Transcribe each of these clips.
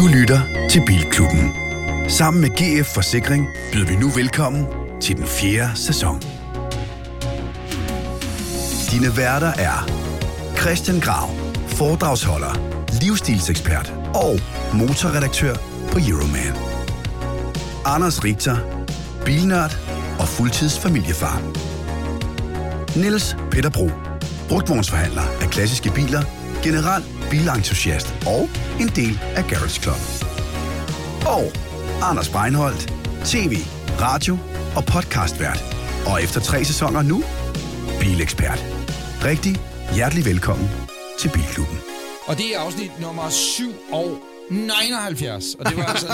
Du lytter til Bilklubben. Sammen med GF Forsikring byder vi nu velkommen til den fjerde sæson. Dine værter er Christian Grav, foredragsholder, livsstilsekspert og motorredaktør på Euroman. Anders Richter, bilnørd og fuldtidsfamiliefar. Niels Peter Bro, brugtvognsforhandler af klassiske biler, general bilentusiast og en del af Garage Club. Og Anders Breinholt, tv, radio og podcastvært. Og efter tre sæsoner nu, bilekspert. Rigtig hjertelig velkommen til Bilklubben. Og det er afsnit nummer 7 og 79. Og det var altså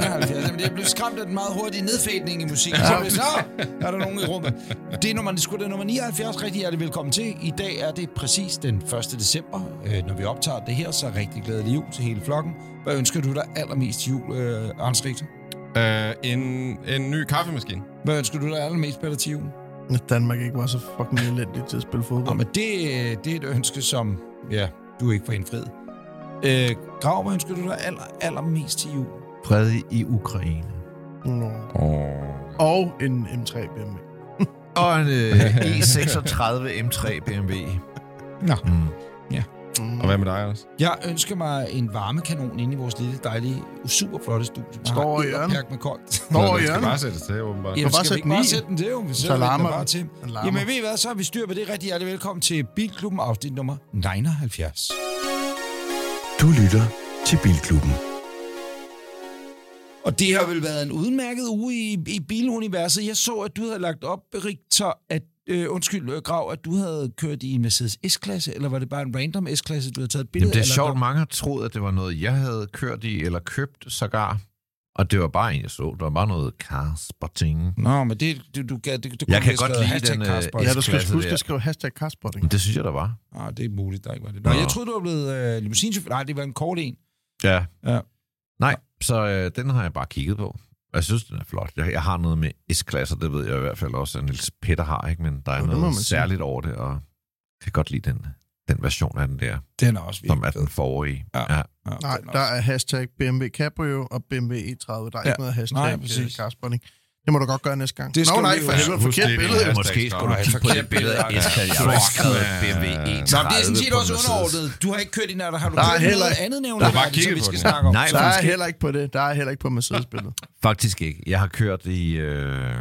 79. Jamen, jeg blev skræmt af den meget hurtige nedfædning i musikken. Så jeg, så er der nogen i rummet. Det er nummer, det skulle da nummer 79. Rigtig hjertelig velkommen til. I dag er det præcis den 1. december, øh, når vi optager det her. Så rigtig glædelig jul til hele flokken. Hvad ønsker du dig allermest til jul, øh, Arns Richter? Uh, en, en ny kaffemaskine. Hvad ønsker du dig allermest Peter, til jul? At Danmark ikke var så fucking elendig til at spille Nå, fodbold. men det, øh, det er et ønske, som ja, du ikke får indfriet. Øh, Grav, hvad ønsker du dig aller, allermest til jul? Fred i Ukraine. Nå. Oh. Og en M3 BMW. Og en øh, E36 M3 BMW. Nå. Mm. Mm. Og hvad med dig, Anders? Jeg ønsker mig en varmekanon inde i vores lille, dejlige, super flotte studie. Står i et hjørnet. opjagt med koldt. Står i den skal hjørnet. bare sættes til, åbenbart. Jamen, bare skal vi sætte ikke den bare sætte den til, jo? Vi Så sætter den larmer bare til. Jamen ved I hvad, så har vi styr på det. Rigtig hjertelig velkommen til Bilklubben afsnit nummer 79. Du lytter til Bilklubben. Og det har vel været en udmærket uge i, i biluniverset. Jeg så, at du havde lagt op, Richter, at øh, undskyld, øh, Grav, at du havde kørt i en Mercedes S-klasse, eller var det bare en random S-klasse, du havde taget et billede Jamen, det er eller sjovt, mange har troet, at det var noget, jeg havde kørt i, eller købt sågar. Og det var bare en, jeg så. Det var bare noget car spotting. Nå, men det, du, du, du, du, du Jeg kan godt lide den, øh. Ja, du skal huske der. at skrive hashtag carspotting. Det synes jeg, der var. Ah, det er muligt, der ikke var det. Nå, Nå. jeg troede, du var blevet øh, limousinechauffør. Nej, det var en kort en. Ja. Ja. Nej, så øh, den har jeg bare kigget på. Jeg synes, den er flot. Jeg, jeg har noget med S-klasser, det ved jeg i hvert fald også, at Niels Peter har, ikke? men der er Jo, det noget særligt over det, og jeg kan godt lide den, den version af den der, Den er også som er den forrige. Ja. ja. Ja, Nej, er der er hashtag BMW Cabrio og BMW E30. Der er Ja. ikke noget hashtag Nej, Nej, præcis. carspotting. Det må du godt gøre næste gang. Det skal Nå, nej, for have. helvede, forkert det, billede. Måske skulle du kigge på det billede af. S-klasse. Jeg har ikke skrevet. BMW E30 Nå, det er sådan set også underordnet. Du har ikke kørt i nat, har du Der kørt heller- noget andet nævnt, Der er bare som kigget vi skal snakke om? Nej, Der er heller ikke på det. Der er heller ikke på Mercedes-billedet. Faktisk ikke. Jeg har kørt i... Øh...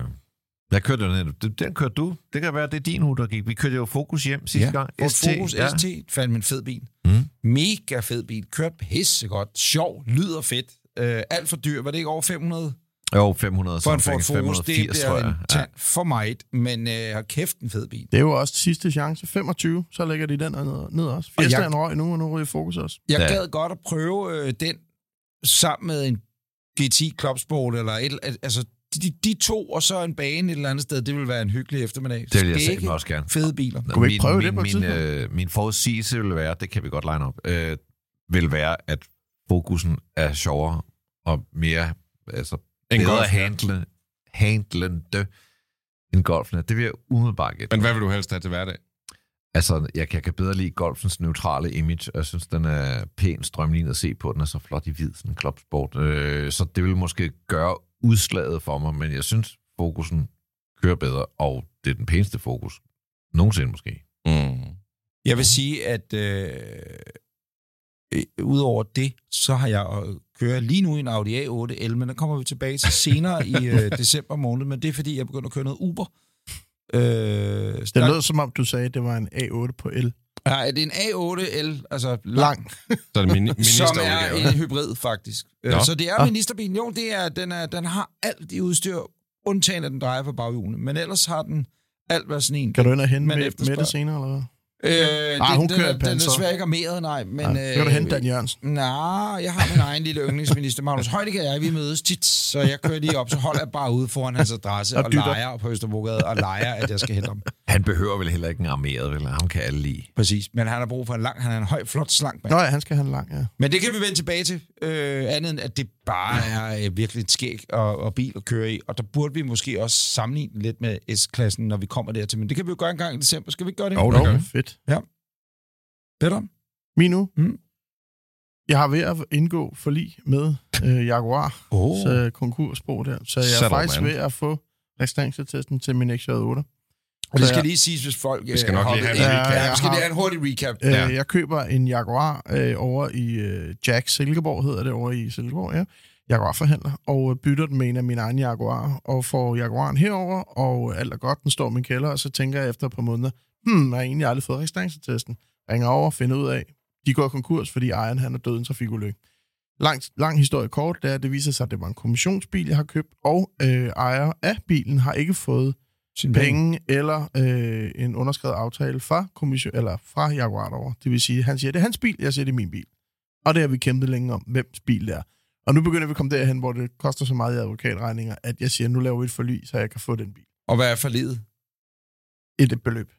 Jeg kørte jo den, den, kørte du. Det kan være, det er din hue, der gik. Vi kørte jo Focus hjem sidste gang. Ford Focus ja. ST, fandt en fed bil. Mm. Mega fed bil. Kørt pissegodt. Sjov. Lyder fedt. Øh, alt for dyr. Var det ikke over 500 Jo, 500 for en Ford Focus? Det 580, tror bliver en tand for mig. Men øh, har kæft en fed bil. Det er jo også sidste chance. 25, så lægger de den ned, ned også. Og Fiestaen røg nu, og nu ryger Focus også. Jeg Ja. gad godt at prøve øh, den sammen med en GT Clubsport, eller et, al- altså de, de to, og så en bane et eller andet sted. Det vil være en hyggelig eftermiddag. Det vil jeg Skægge, også gerne. Fede biler. Kunne vi ikke prøve min, det på min, øh, min forudsigelse vil være, det kan vi godt line op, øh, vil være, at fokusen er sjovere og mere altså, En bedre Golf, handle, handlende end golfen. Det vil jeg umiddelbart gætte. Men hvad vil du helst have til hverdag? Altså, jeg, jeg kan bedre lide golfens neutrale image, og jeg synes, den er pæn strømlignet at se på. Den er så flot i hvid, sådan en klubsport. Øh, så det vil måske gøre udslaget for mig, men jeg synes, fokusen kører bedre, og det er den pæneste fokus. Nogensinde måske. Mm. Jeg vil sige, at øh, øh, udover det, så har jeg øh, kører lige nu i en Audi A8 L, men der kommer vi tilbage til senere i øh, december måned, men det er fordi, jeg begynder at køre noget Uber. Øh, Det lød som om, du sagde, at det var en A8 på L. Nej, det er en A8 L, altså lang. Så er det mini- som er en hybrid, faktisk. Øh, Nå. Så det er Ah. ministerbilen. Jo, det er, den, er, den har alt i udstyr, undtagen at den drejer på baghjulene, men ellers har den alt, hvad sådan en Kan du ind og hente med, med det senere, eller hvad? Øh, Ah, det, hun den, kører er- i den er desværre ikke armeret, nej. Men, øh, kan du hente Dan Jørgensen? Nej, jeg har min egen lille yndlingsminister, Magnus og jeg, vi mødes tit, så jeg kører lige op, så holder jeg bare ude foran hans adresse Og og, leger på Østerbrogade og leger, at jeg skal hente ham. Han behøver vel heller ikke en armeret, vel? Ham kan alle lide. Præcis, men han har brug for en lang, han er en høj, flot, slank mand. Nå ja, han skal have en lang, ja. Men det kan vi vende tilbage til, øh, andet end at det bare er øh, virkelig et skæg og, og bil at køre i, og der burde vi måske også sammenligne lidt med S-klassen, når vi kommer dertil, men det kan vi jo gøre en gang i december. Skal vi ikke gøre det? Jo, det gør vi. fedt. Peter? Min nu? Mm. Jeg har ved at indgå forlig med øh, Jaguar, Oh. så konkursbo der. Så jeg er faktisk man. ved at få registreringsattesten til min XJ8. Og det skal lige siges, hvis folk Vi skal øh, nok lige have en recap. Ja, vi skal lige have en hurtig recap. Øh, Ja. Jeg køber en Jaguar øh, over i øh, Jack Silkeborg, hedder det over i Silkeborg, ja. Jaguar-forhandler, og øh, bytter den med en af mine egne Jaguar, og får Jaguaren herover, og alt er godt, den står i min kælder, og så tænker jeg efter et par måneder, hmm, jeg har egentlig aldrig fået registreringsattesten. Ringer over, finder ud af, de går konkurs, fordi ejeren han er død i en trafikulykke. Lang, lang historie kort, det er, at det viser sig, at det var en kommissionsbil, jeg har købt, og øh, ejer af bilen har ikke fået Sin penge eller øh, en underskrevet aftale fra, kommission, eller fra Jaguar over. Det vil sige, han siger, det er hans bil, jeg siger, det er min bil. Og det har vi kæmpet længe om, hvems bil det er. Og nu begynder vi at komme derhen, hvor det koster så meget i advokatregninger, at jeg siger, nu laver vi et forlig, så jeg kan få den bil. Og hvad er forlidet? Et beløb.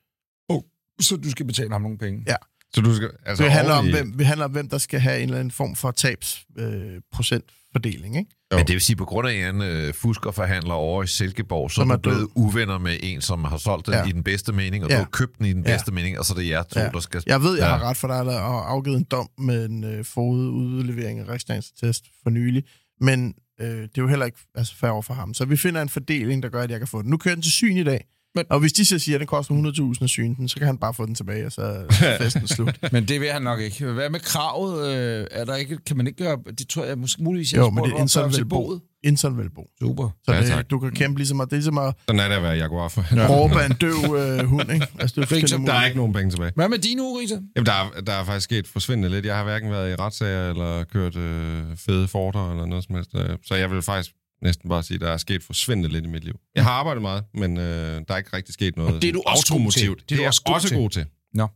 Så du skal betale ham nogle penge? Ja. Så du skal... Altså, Det handler, om, hvem, det handler om, hvem der skal have en eller anden form for tabsprocentfordeling, øh, procentfordeling, ikke? Jo. Men det vil sige, på grund af en øh, fuskerforhandler over i Silkeborg, så Som er du blevet død. uvenner med en, som har solgt den Ja. ja. i den bedste mening, og Ja. du har købt den i den Ja. bedste mening, og så er det jer to, Ja. der skal... Jeg ved, jeg Ja. har ret for dig, eller har afgivet en dom med en øh, forududlevering af registreringsatest for nylig, men øh, det er jo heller ikke altså, fair over for ham. Så vi finder en fordeling, der gør, at jeg kan få den. Nu kører den til syn i dag, Men- og hvis de så siger, at det koster 100.000 at syne den, så kan han bare få den tilbage, og så er festen slut. Men det vil han nok ikke. Hvad med kravet? Øh, er der ikke, kan man ikke gøre... Det tror jeg måske muligvis, jeg Jo, men det er om før, insolvent til bo. boet. Insolvent bo. Super. Så Ja, det, tak. du kan kæmpe ligesom, at det er som at Sådan er det at være Jaguar for. råbe af en døv øh, hund, ikke? Altså, det er forskellige Der er ikke nogen penge tilbage. Hvad med dine Rita? Jamen, der er, der er faktisk sket forsvindende lidt. Jeg har hverken været i retssager eller kørt øh, fede forter eller noget som helst. Øh, Så jeg vil faktisk næsten bare sige, at der er sket forsvindende lidt i mit liv. Jeg har arbejdet meget, men øh, der er ikke rigtig sket noget Og det er du også god til. automotivt. Det er du også god også til. god til. Nå.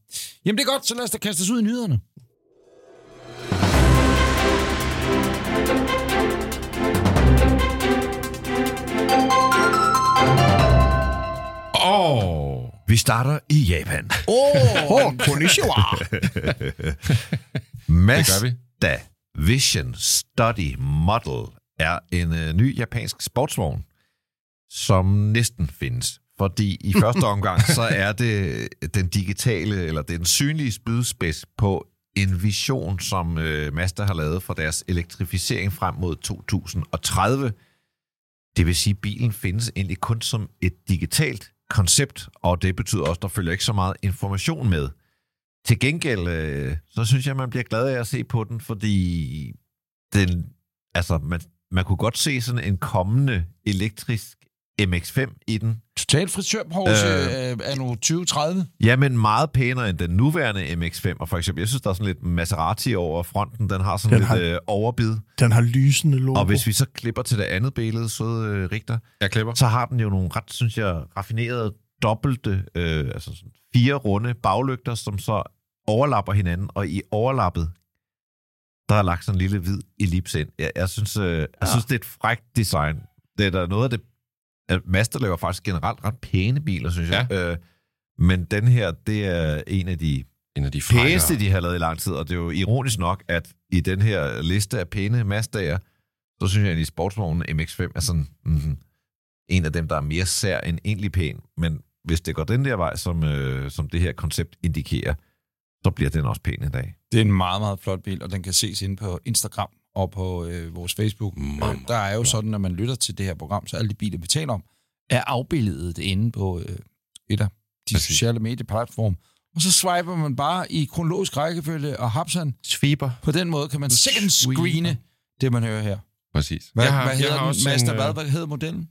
Jamen det er godt, så lad os da kaste os ud i nyhederne. Åh! Vi starter i Japan. Åh, oh, konnichiwa. Mazda Vision Study Model er en øh, ny japansk sportsvogn, som næsten findes. Fordi i første omgang, så er det den digitale, eller den synlige spydspids på en vision, som øh, Mazda har lavet for deres elektrificering frem mod 2030. Det vil sige, at bilen findes egentlig kun som et digitalt koncept, og det betyder også, at der følger ikke så meget information med. Til gengæld, øh, så synes jeg, man bliver glad af at se på den, fordi den, altså, man, man kunne godt se sådan en kommende elektrisk MX-5 i den. Total frisørpause øh, er nu 2030. Ja, men meget pænere end den nuværende MX-5. Og for eksempel, jeg synes, der er sådan lidt Maserati over fronten. Den har sådan Den lidt har- øh, overbid. Den har lysende logo. Og hvis vi så klipper til det andet billede, søde øh, Richter, Jeg klipper. så har den jo nogle ret, synes jeg, raffinerede dobbelte, øh, altså sådan fire runde baglygter, som så overlapper hinanden, og i overlappet, der er lagt sådan en lille hvid ellipse ind. Jeg, jeg, synes, øh, jeg Ja. synes, det er et frækt design. Det er der noget af det... At Mazda laver faktisk generelt ret pæne biler, synes jeg. Ja. Øh, men den her, det er en af de En af de pæneste, de har lavet i lang tid, og det er jo ironisk nok, at i den her liste af pæne Mazda'er, så synes jeg, at i sportsvognen MX-5 er sådan mm, en af dem, der er mere sær end egentlig pæn. Men hvis det går den der vej, som, øh, som det her koncept indikerer, så bliver den også pæn i dag. Det er en meget, meget flot bil, og den kan ses inde på Instagram og på øh, vores Facebook. Øh, der er jo sådan, når man lytter til det her program, så alle de biler, vi taler om, er afbildet inde på øh, et af de Præcis. sociale medieplatforme. Og så swiper man bare i kronologisk rækkefølge og hapsan. Sweeper. På den måde kan man second screene det, man hører her. Præcis. Hvad, jeg har, hvad hedder jeg har den? også Mazda en, hvad? øh, Hvad hedder modellen?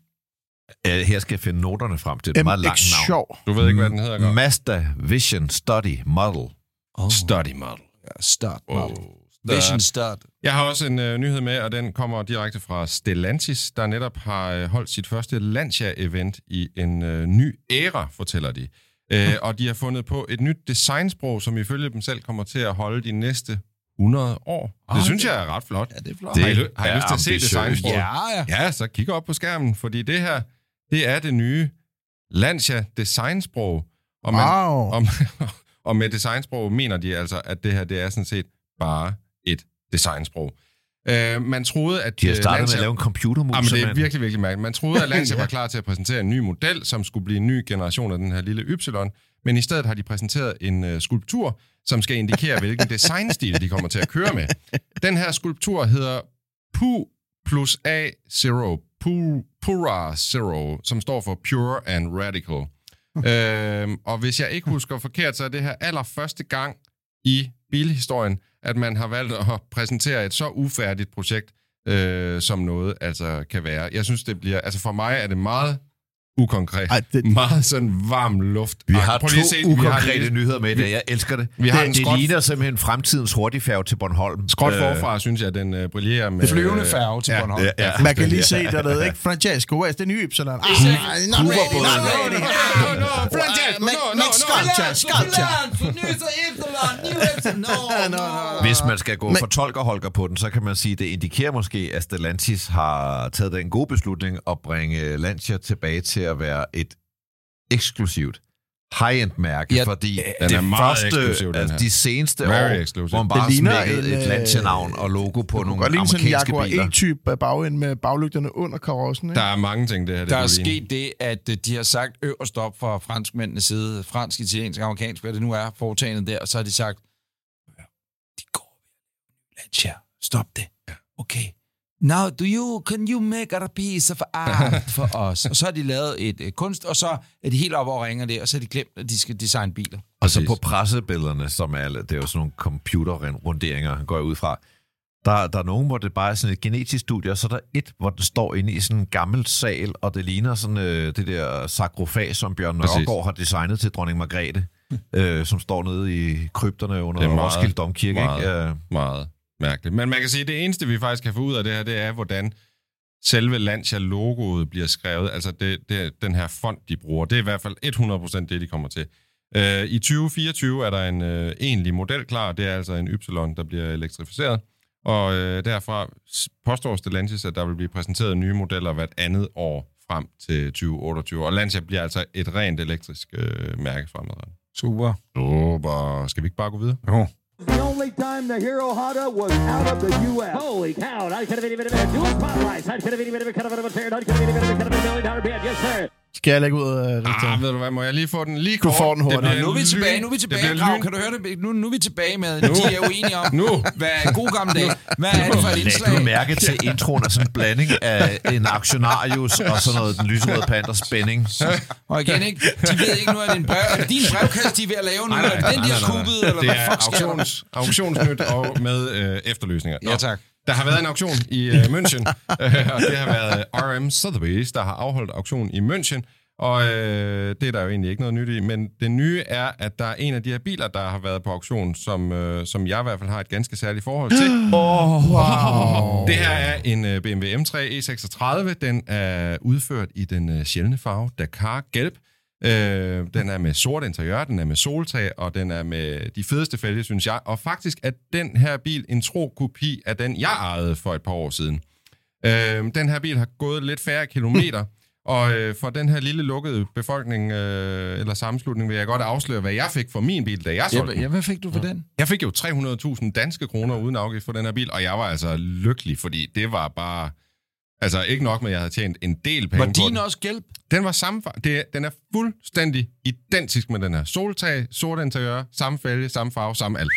Her skal jeg finde noterne frem til. Det er et meget langt navn. Du ved ikke, hvad den hedder, godt? Mazda Vision Study Model. Oh, Study model. ja, start. Oh, model. Vision start. Jeg har også en øh, nyhed med, og den kommer direkte fra Stellantis, der netop har øh, holdt sit første Lancia-event i en øh, ny æra, fortæller de. Øh, og de har fundet på et nyt designsprog, som ifølge dem selv kommer til at holde de næste 100 år. Det Ah, synes det- jeg er ret flot. Ja, det er flot. Det har I, har I er lyst til at se designsproget? Ja, ja. Ja, så kig op på skærmen, fordi det her, det er det nye Lancia designsprog. Og, man, Wow. og, og med designsprog mener de altså, at det her, det er sådan set bare et designsprog. Uh, man troede, at De har øh, startet med Lancia- at lave en computermus. Jamen, det er virkelig, virkelig mærkeligt. Man troede, at Lancia var klar til at præsentere en ny model, som skulle blive en ny generation af den her lille Y, men i stedet har de præsenteret en øh, skulptur, som skal indikere, hvilken designstil de kommer til at køre med. Den her skulptur hedder Pu plus A Zero, Pu, Pura Zero, som står for Pure and Radical øhm, og hvis jeg ikke husker forkert, så er det her allerførste gang i bilhistorien, at man har valgt at præsentere et så ufærdigt projekt, øh, som noget altså kan være. Jeg synes, det bliver... Altså for mig er det meget ukonkret. Ej, det- Meget sådan varm luft. Vi har Prøv to se, vi har ukonkrete nyheder med i dag. Jeg elsker det. Vi har det, en det skråt- ligner simpelthen fremtidens hurtigfærge til Bornholm. Skråt Øh, forfra, synes jeg, den øh, brillerer med... Det flyvende færge til ja, Bornholm. Ja, ja, Man kan lige se dernede, ikke? Francesco, where's the new Y? Ah, not ready, not ready. No, no, Francesco, no, no, no. sculpture, sculpture. Hvis man skal gå for tolkerholker på den, så kan man sige, at det indikerer måske, at Stellantis har taget den gode beslutning at bringe Lancia tilbage til at være et eksklusivt high-end-mærke, Ja, fordi den det er meget første, eksklusiv, den altså her. de seneste Very år, exclusive. hvor man bare Det ligner smækkede en, et øh, Lancia-navn og logo på nogle Godt lige sådan en amerikanske Jaguar biler. E-type bagend med baglygterne under karossen, ikke? Der er mange ting, det her. Det Der er sket det, at øh, de har sagt øverst op fra franskmændenes side, fransk, italiensk, amerikansk, hvad det nu er, foretagendet der, og så har de sagt, de går ved Lancia, stop det. Okay. Now, do you, can you make a piece of art for os? Og så har de lavet et øh, kunst, og så er de helt oppe og ringer det, og så har de glemt, at de skal designe biler. Og så på pressebillederne, som er, det er jo sådan nogle computerrunderinger, går jeg ud fra, der, der er nogen, hvor det bare er sådan et genetisk studie, og så er der et, hvor den står inde i sådan en gammel sal, og det ligner sådan øh, det der sakrofag, som Bjørn. Nørgaard har designet til dronning Margrethe, øh, som står nede i krypterne under Det er meget, Roskilde Domkirke. meget. Ikke? Øh, Meget mærkeligt. Men man kan sige, at det eneste, vi faktisk kan få ud af det her, det er, hvordan selve Lancia-logoet bliver skrevet. Altså det, det, den her font, de bruger. Det er i hvert fald 100% det, de kommer til. Uh, I 2024 er der en uh, egentlig model klar. Det er altså en Y, der bliver elektrificeret. Og uh, derfra påstår Stellantis, at der vil blive præsenteret nye modeller hvert andet år frem til 2028. Og Lancia bliver altså et rent elektrisk uh, mærke fremadrettet. Super. Super. Skal vi ikke bare gå videre? Jo. The only time the Hero Honda was out of the U.S. Holy cow, I could have been even a dual spotlights. I could have been even a kind of a fair. I could have been even a kind of a million dollar bid. Yes, sir. Skal jeg lægge ud af det? Ah, ved du hvad, må jeg lige få den lige Du kort? får den hurtigt. Nu er vi tilbage, nu er vi det tilbage, Grav. lyn- Kan du høre det? Nu, nu er vi tilbage med, de er uenige om, Nu. hvad er god gamle dag. Hvad er det for et indslag? du mærke til introen af sådan en blanding af en aktionarius og sådan noget den lyserøde panter spænding? Og igen, ikke? de ved ikke nu, at din, brev, er det din brevkast, de er ved at lave nu. Er det den, de har skubbet, eller Det hvad er auktions, auktionsnyt og med øh, efterløsninger. Nå, Ja, tak. Der har været en auktion i øh, München, øh, og det har været RM Sotheby's, der har afholdt auktion i München. Og øh, det er der jo egentlig ikke noget nyt i, men det nye er, at der er en af de her biler, der har været på auktion, som, øh, som jeg i hvert fald har et ganske særligt forhold til. Oh, wow. Det her er en øh, BMW M3 E36. Den er udført i den øh, sjældne farve Dakar Gelb. Øh, den er med sort interiør, den er med soltag, og den er med de fedeste fælge, synes jeg. Og faktisk er den her bil en tro kopi af den, jeg ejede for et par år siden. Øh, den her bil har gået lidt færre kilometer, og øh, for den her lille lukkede befolkning øh, eller sammenslutning vil jeg godt afsløre, hvad jeg fik for min bil, da jeg solgte Ja, den. ja, hvad fik du for den? Jeg fik jo 300.000 danske kroner uden afgift for den her bil, og jeg var altså lykkelig, fordi det var bare... Altså ikke nok med, at jeg havde tjent en del penge Var på din den. også gælp? Den var samme farve. Det, er- den er fuldstændig identisk med den her. Soltag, sort interiør, samme fælge, samme farve, samme alt.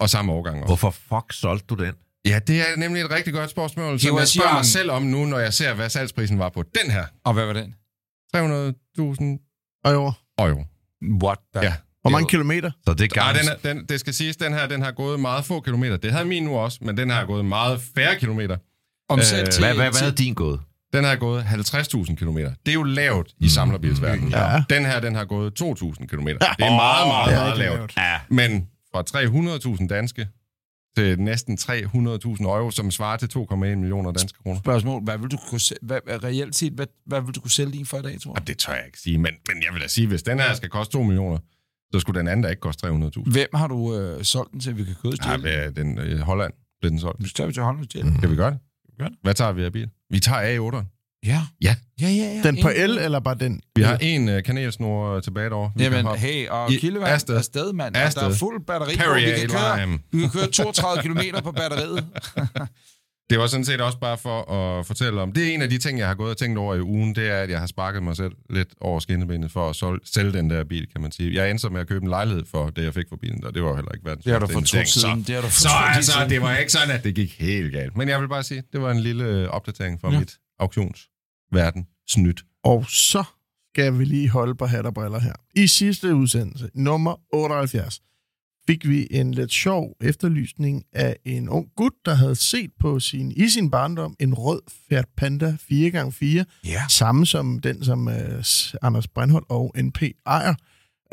Og samme årgang også. Hvorfor fuck solgte du den? Ja, det er nemlig et rigtig godt spørgsmål, som var jeg spørger mig selv om nu, når jeg ser, hvad salgsprisen var på den her. Og hvad var den? 300.000 Og jo, euro. What the? Ja. hvor mange kilometer? Så det er Nej, gammelt. den, er, den, det skal siges, den her den har gået meget få kilometer. Det havde min nu også, men den her har gået meget færre kilometer. Omsat Øh, til, Hvad, hvad, hvad til, er din gået? Den har gået 50.000 km. Det er jo lavt i samlerbilsverdenen. Ja. Den her, den har gået 2.000 km. Det er meget, meget, meget lavt. Ja. Men fra 300.000 danske til næsten 300.000 euro, som svarer til 2,1 millioner danske kroner. Spørgsmål, hvad vil du kunne, sæ- hvad, hvad, reelt set, hvad, hvad vil du kunne sælge din for i dag, tror Og det tør jeg ikke sige, men, men jeg vil da sige, hvis den her skal koste 2 millioner, så skulle den anden da ikke koste 300.000. Hvem har du øh, solgt den til, vi kan gå ud og Ja, stjæle? hvad er den, øh, Holland blev den solgt. Nu tager vi til Holland og stjæle. Kan vi gøre det? Gør det. Hvad tager vi af bil? Vi tager A8'eren. Ja. Ja. Ja, ja, ja. Den på el, eller bare den? Vi har en uh, kanelsnor tilbage derovre. Vi kan Jamen, hey, og kildevand afsted. afsted, afsted mand. Og der er fuld batteri på. Vi Perrier kan, køre, vi kan køre 32 km på batteriet. Det var sådan set også bare for at fortælle om. Det er en af de ting, jeg har gået og tænkt over i ugen, det er, at jeg har sparket mig selv lidt over skinnebenet for at sol- sælge den der bil, kan man sige. Jeg endte med at købe en lejlighed for det, jeg fik for bilen, og det var jo heller ikke verdens Det har du fortrudt siden. Det har du Så, altså, det var ikke sådan, at det gik helt galt. Men jeg vil bare sige, det var en lille øh, opdatering fra ja. mit auktionsverden snydt. Og så skal vi lige holde på hat og briller her. I sidste udsendelse, nummer 78, fik vi en lidt sjov efterlysning af en ung gut, der havde set på sin, i sin barndom en rød Fiat Panda 4x4, Ja. samme som den, som uh, Anders Breinholt og NP ejer.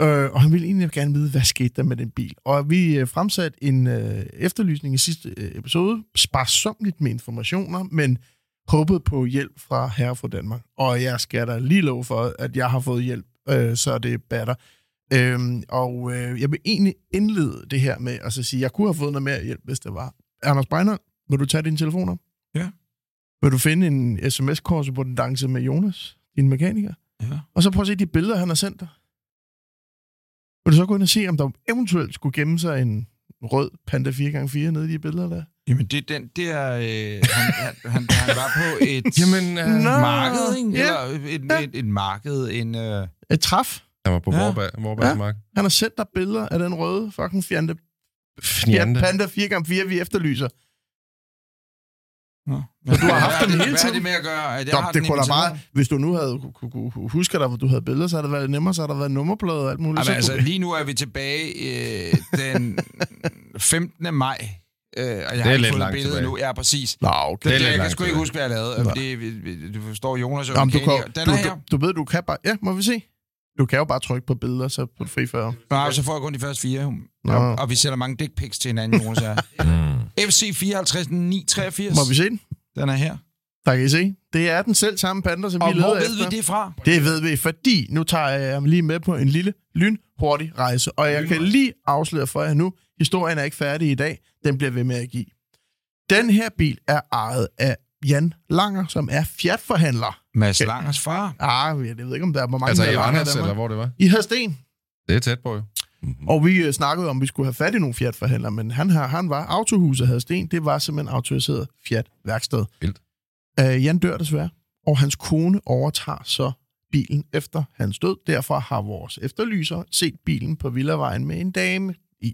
Øh, og han ville egentlig gerne vide, hvad skete der med den bil. Og vi uh, fremsatte en uh, efterlysning i sidste uh, episode, sparsomligt med informationer, men håbet på hjælp fra herre fra Danmark. Og jeg skal da lige love for, at jeg har fået hjælp, øh, så det batter. Øhm, og øh, jeg vil egentlig indlede det her med at så sige, at jeg kunne have fået noget mere hjælp, hvis det var. Anders Breiner, vil du tage din telefon op? Ja. Vil du finde en sms-korrespondance med Jonas, din mekaniker? Ja. Og så prøv at se de billeder, han har sendt dig. Vil du så gå ind og se, om der eventuelt skulle gemme sig en rød Panda 4x4 nede i de billeder der? Jamen, det, den, det er... Øh, han, han, han, han var på et Jamen, øh, marked, ikke? Ja. Eller et, Ja. et, et marked, en... Øh, Et træf. Han var på Ja. ja. Vorbergsmark. Han har sendt dig billeder af den røde fucking fjante Fjante. Panda 4x4, vi efterlyser. Nå. du har haft er den det- hele Hvad er tiden? det med at gøre? At jeg Nå, har det kunne da bare, hvis du nu havde kunne, kunne, kunne huske dig, hvor du havde billeder, så havde det været nemmere, så havde der været nummerplade og alt muligt. Jamen, så altså, lige nu er vi tilbage øh, den 15. maj. Øh, og jeg har lidt ikke fundet langt billedet tilbage. nu. Ja, præcis. Nå, okay. Det, er det, lidt jeg kan sgu ikke huske, hvad jeg lavede. Det, du forstår, Jonas og Nå, men du, kan, du, er du, du ved, du kan bare... Ja, må vi se. Du kan jo bare trykke på billeder, så på det fri før. Nej, så får jeg kun de første fire. Nå. Ja, og vi sætter mange dick pics til hinanden, Jonas. FC 54 983. Må vi se den? Den er her. Der kan I se. Det er den selv samme panda, som Og vi hvor leder ved efter. vi det fra? Det ved vi, fordi nu tager jeg jer lige med på en lille lynhurtig rejse. Og jeg kan lige afsløre for jer nu, historien er ikke færdig i dag. Den bliver ved med at give. Den her bil er ejet af Jan Langer, som er Fiat-forhandler. Mads Langers far. Ah, jeg ved ikke, om der er hvor mange Altså der i er Langer Randers, Danmark. eller hvor det var? I Hadsten. Det er tæt på, jo. Og vi øh, snakkede om, at vi skulle have fat i nogle Fiat-forhandlere, men han, har, han var autohuset Hadsten. Det var simpelthen autoriseret Fiat-værksted. Vildt. Uh, Jan dør desværre, og hans kone overtager så bilen efter hans død. Derfor har vores efterlyser set bilen på Villavejen med en dame i.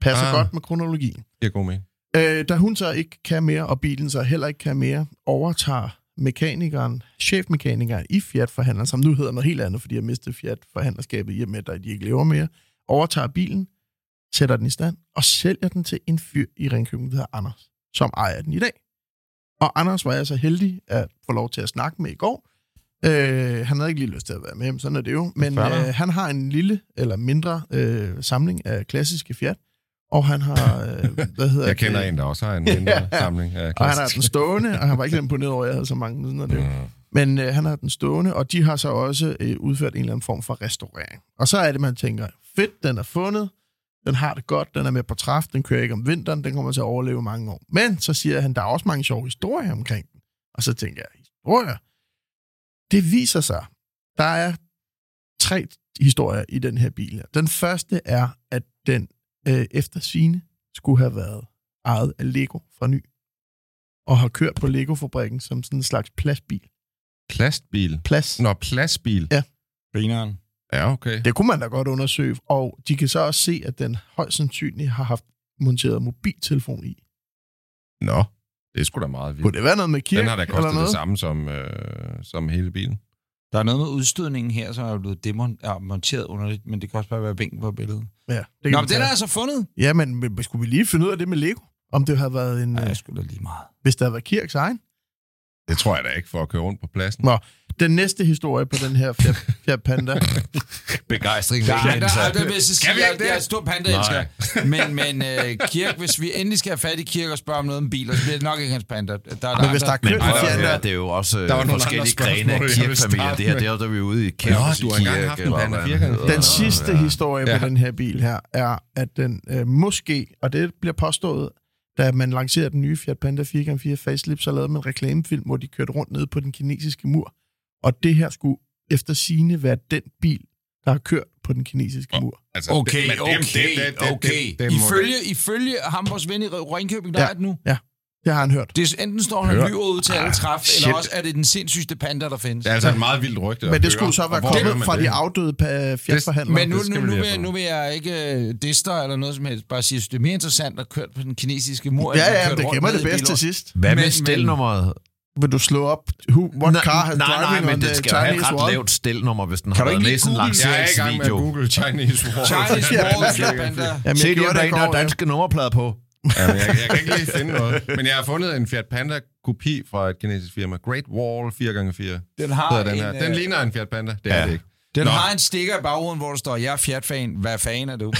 Passer Ah. godt med kronologien. Det er god mening. Øh, da hun så ikke kan mere, og bilen så heller ikke kan mere, overtager mekanikeren, chefmekanikeren i Fiat-forhandleren, som nu hedder noget helt andet, fordi jeg mistede Fiat-forhandlerskabet i og med, at de ikke lever mere, overtager bilen, sætter den i stand og sælger den til en fyr i Ringkøbing, der hedder Anders, som ejer den i dag. Og Anders var jeg så heldig at få lov til at snakke med i går. Øh, han havde ikke lige lyst til at være med, men sådan er det jo. Men øh, han har en lille eller mindre øh, samling af klassiske Fiat, og han har, øh, hvad hedder Jeg kender det? en, der også har en mindre Ja. samling af Og han har den stående, og han var ikke imponeret over, at jeg havde så mange. Sådan det. Mm. Men øh, han har den stående, og de har så også øh, udført en eller anden form for restaurering. Og så er det, man tænker, fedt, den er fundet, den har det godt, den er med på træf, den kører ikke om vinteren, den kommer til at overleve mange år. Men så siger han, der er også mange sjove historier omkring den. Og så tænker jeg, historier? Det viser sig, der er tre historier i den her bil. Den første er, at den øh, efter sine skulle have været ejet af Lego fra ny, og har kørt på Lego-fabrikken som sådan en slags pladsbil. Plastbil. Plads. Nå, plastbil. Ja. Grineren. Ja, okay. Det kunne man da godt undersøge, og de kan så også se, at den højst sandsynligt har haft monteret mobiltelefon i. Nå, det er sgu da meget vildt. Kunne det være noget med kirke Den har da eller kostet det samme som, øh, som hele bilen. Der er noget med udstødningen her, som er blevet demon- ja, monteret underligt, men det kan også bare være vinkel på billedet. Ja, det Nå, men den er altså fundet. Ja, men, men skulle vi lige finde ud af det med Lego? Om det havde været en... Øh, jeg skulle da lige meget. hvis der havde været Kirks egen? Det tror jeg da ikke, for at køre rundt på pladsen. Nå, Den næste historie på den her Fiat, Fiat Panda. Begejstring. Der, ved der, der, der vil jeg sige, vi jeg, jeg er stor panda Men, men uh, Kirk, hvis vi endelig skal have fat i Kirk og spørge om noget om biler, så bliver det nok ikke hans panda. Der, der, Men hvis der er Fiat, høre, det er jo også Der var øh, nogle forskellige grene af starte Det her, det er der vi er ude i Nå, kæmpe du har engang haft en Panda. Den sidste historie Ja. på den her bil her, er, at den øh, måske, og det bliver påstået, da man lancerede den nye Fiat Panda 4x4 facelift, så lavede man en reklamefilm, hvor de kørte rundt ned på den kinesiske mur. Og det her skulle efter sine være den bil, der har kørt på den kinesiske mur. Altså, Okay, det- men okay, det- det- det- det- okay. det- Ifølge, ifølge ham, vores ven i Ringkøbing, der Ja. er det nu. Ja. Det har han hørt. Det er, enten står han lyver ud til alle træf, shit. eller også er det den sindssygste panda, der findes. Det er altså et meget vildt rygte. Men det høre. skulle så være kommet fra det? de afdøde fjertforhandlere. Men nu, nu, nu, vil, nu vil jeg ikke øh, dister eller noget som helst. Bare sige, at det er mere interessant at køre på den kinesiske mur. Ja, ja, det gemmer det bedst til sidst. Hvad med stelnummeret? Vil du slå op, who, what Nej, car has nej, driving nej, men det skal jo have et Chinese ret wall? lavt stelnummer, hvis den Kan har været med i sådan en google- Jeg er i gang med at lanceringsvideo. google Chinese Wall. Chinese Wall, er. Jamen, Se, jeg de har der er går, ja. danske nummerplader på. Ja, men jeg, jeg kan ikke lige finde noget. Men jeg har fundet en Fiat Panda kopi fra et kinesisk firma. Great Wall 4x4. Den har den her. en, Den øh, ligner en Fiat Panda. Det er Ja. det ikke. Den Nå. har en stikker i baghovedet, hvor der står, jeg er Fiat-fan. Hvad fan er du? Det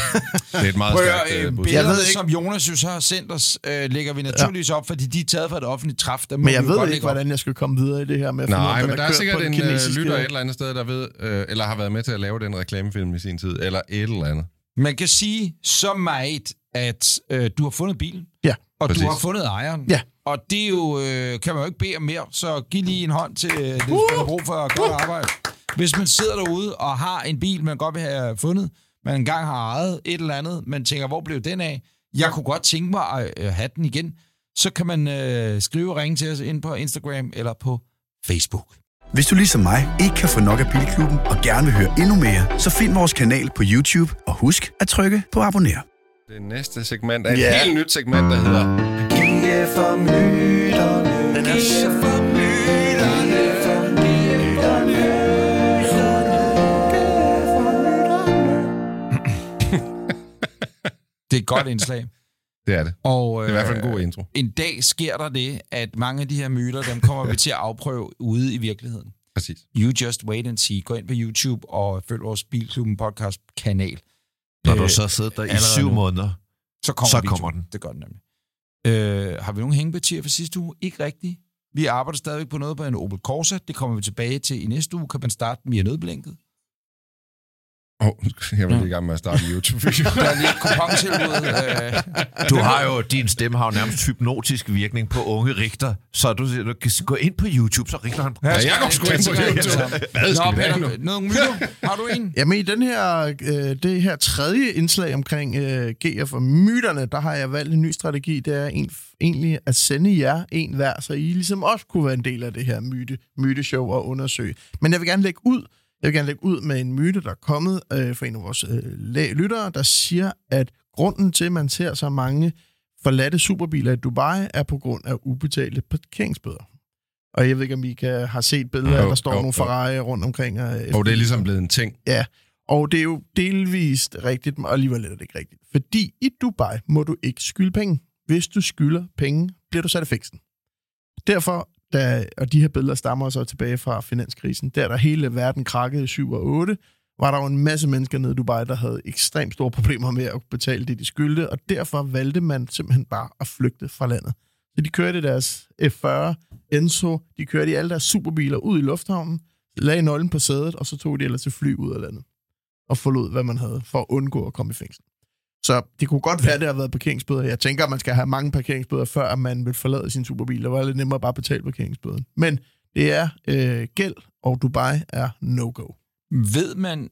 er et meget stærkt øh, budskab. billederne, Jeg ved ikke- som Jonas jo så har sendt os, øh, lægger vi naturligvis op, fordi de er taget fra et offentligt træf. Der må Men jeg ved godt ikke, hvordan jeg skal komme videre i det her med at finde Nej, hvad men der er kører sikkert en øh, lytter et eller andet sted, der ved, øh, eller har været med til at lave den reklamefilm i sin tid, eller et eller andet. Man kan sige så meget, at øh, du har fundet bilen, Ja, og Præcis. du har fundet ejeren. Ja. Og det er jo, øh, kan man jo ikke bede om mere, så giv lige en hånd til øh, det, der har brug for at gøre arbejde. Hvis man sidder derude og har en bil, man godt vil have fundet, man engang har ejet et eller andet, man tænker, hvor blev den af? Jeg kunne godt tænke mig at øh, have den igen. Så kan man øh, skrive og ringe til os ind på Instagram eller på Facebook. Hvis du ligesom mig ikke kan få nok af Bilklubben og gerne vil høre endnu mere, så find vores kanal på YouTube og husk at trykke på abonner. Det næste segment er et Ja. helt nyt segment, der hedder... Den er så... Det er et godt indslag. Det er det. Og, Det er i hvert fald en øh, god intro. En dag sker der det, at mange af de her myter, dem kommer vi til at afprøve ude i virkeligheden. Præcis. You just wait and see. Gå ind på YouTube og følg vores Bilklubben podcast kanal. Når Øh, du så sidder der i syv nu. måneder. Så kommer, Så videoen. kommer den. Det gør den nemlig. Øh, har vi nogle hængepartier for sidste uge? Ikke rigtigt. Vi arbejder stadigvæk på noget på en Opel Corsa. Det kommer vi tilbage til i næste uge. Kan man starte den via nødblinket? Oh, jeg var lige i gang med at starte en YouTube-video. Der er lige et. Øh, Du har jo, din stemme har jo nærmest hypnotisk virkning på unge Richter, så du, du kan gå ind på YouTube, så Richter han... Ja, jeg går sgu ind på YouTube. Hvad skal Nå, nu? Peter, nogle myter. Har du en? Jamen i den her, øh, det her tredje indslag omkring øh, GF og myterne, der har jeg valgt en ny strategi. Det er en, egentlig at sende jer en hver, så I ligesom også kunne være en del af det her myte, myteshow og undersøge. Men jeg vil gerne lægge ud, jeg vil gerne lægge ud med en myte, der er kommet øh, fra en af vores øh, lyttere, der siger, at grunden til, at man ser så mange forladte superbiler i Dubai, er på grund af ubetalte parkeringsbøder. Og jeg ved ikke, om I kan, har set billeder, Jo, der står jo, nogle jo. Ferrari rundt omkring. Og, Og det er ligesom blevet en ting. Ja, og det er jo delvist rigtigt, og alligevel er det ikke rigtigt. Fordi i Dubai må du ikke skylde penge. Hvis du skylder penge, bliver du sat i fængsel. Derfor, da, og de her billeder stammer så tilbage fra finanskrisen, der der hele verden krakkede i 7 og 8, var der jo en masse mennesker nede i Dubai, der havde ekstremt store problemer med at betale det, de skyldte, og derfor valgte man simpelthen bare at flygte fra landet. Så de kørte deres F40, Enzo, de kørte i alle deres superbiler ud i lufthavnen, lagde nøglen på sædet, og så tog de ellers til fly ud af landet og forlod, hvad man havde, for at undgå at komme i fængsel. Så det kunne godt være, at det har været parkeringsbøder. Jeg tænker, at man skal have mange parkeringsbøder, før man vil forlade sin superbil. Det var lidt nemmere bare at betale parkeringsbøden. Men det er øh, gæld, og Dubai er no-go. Ved man,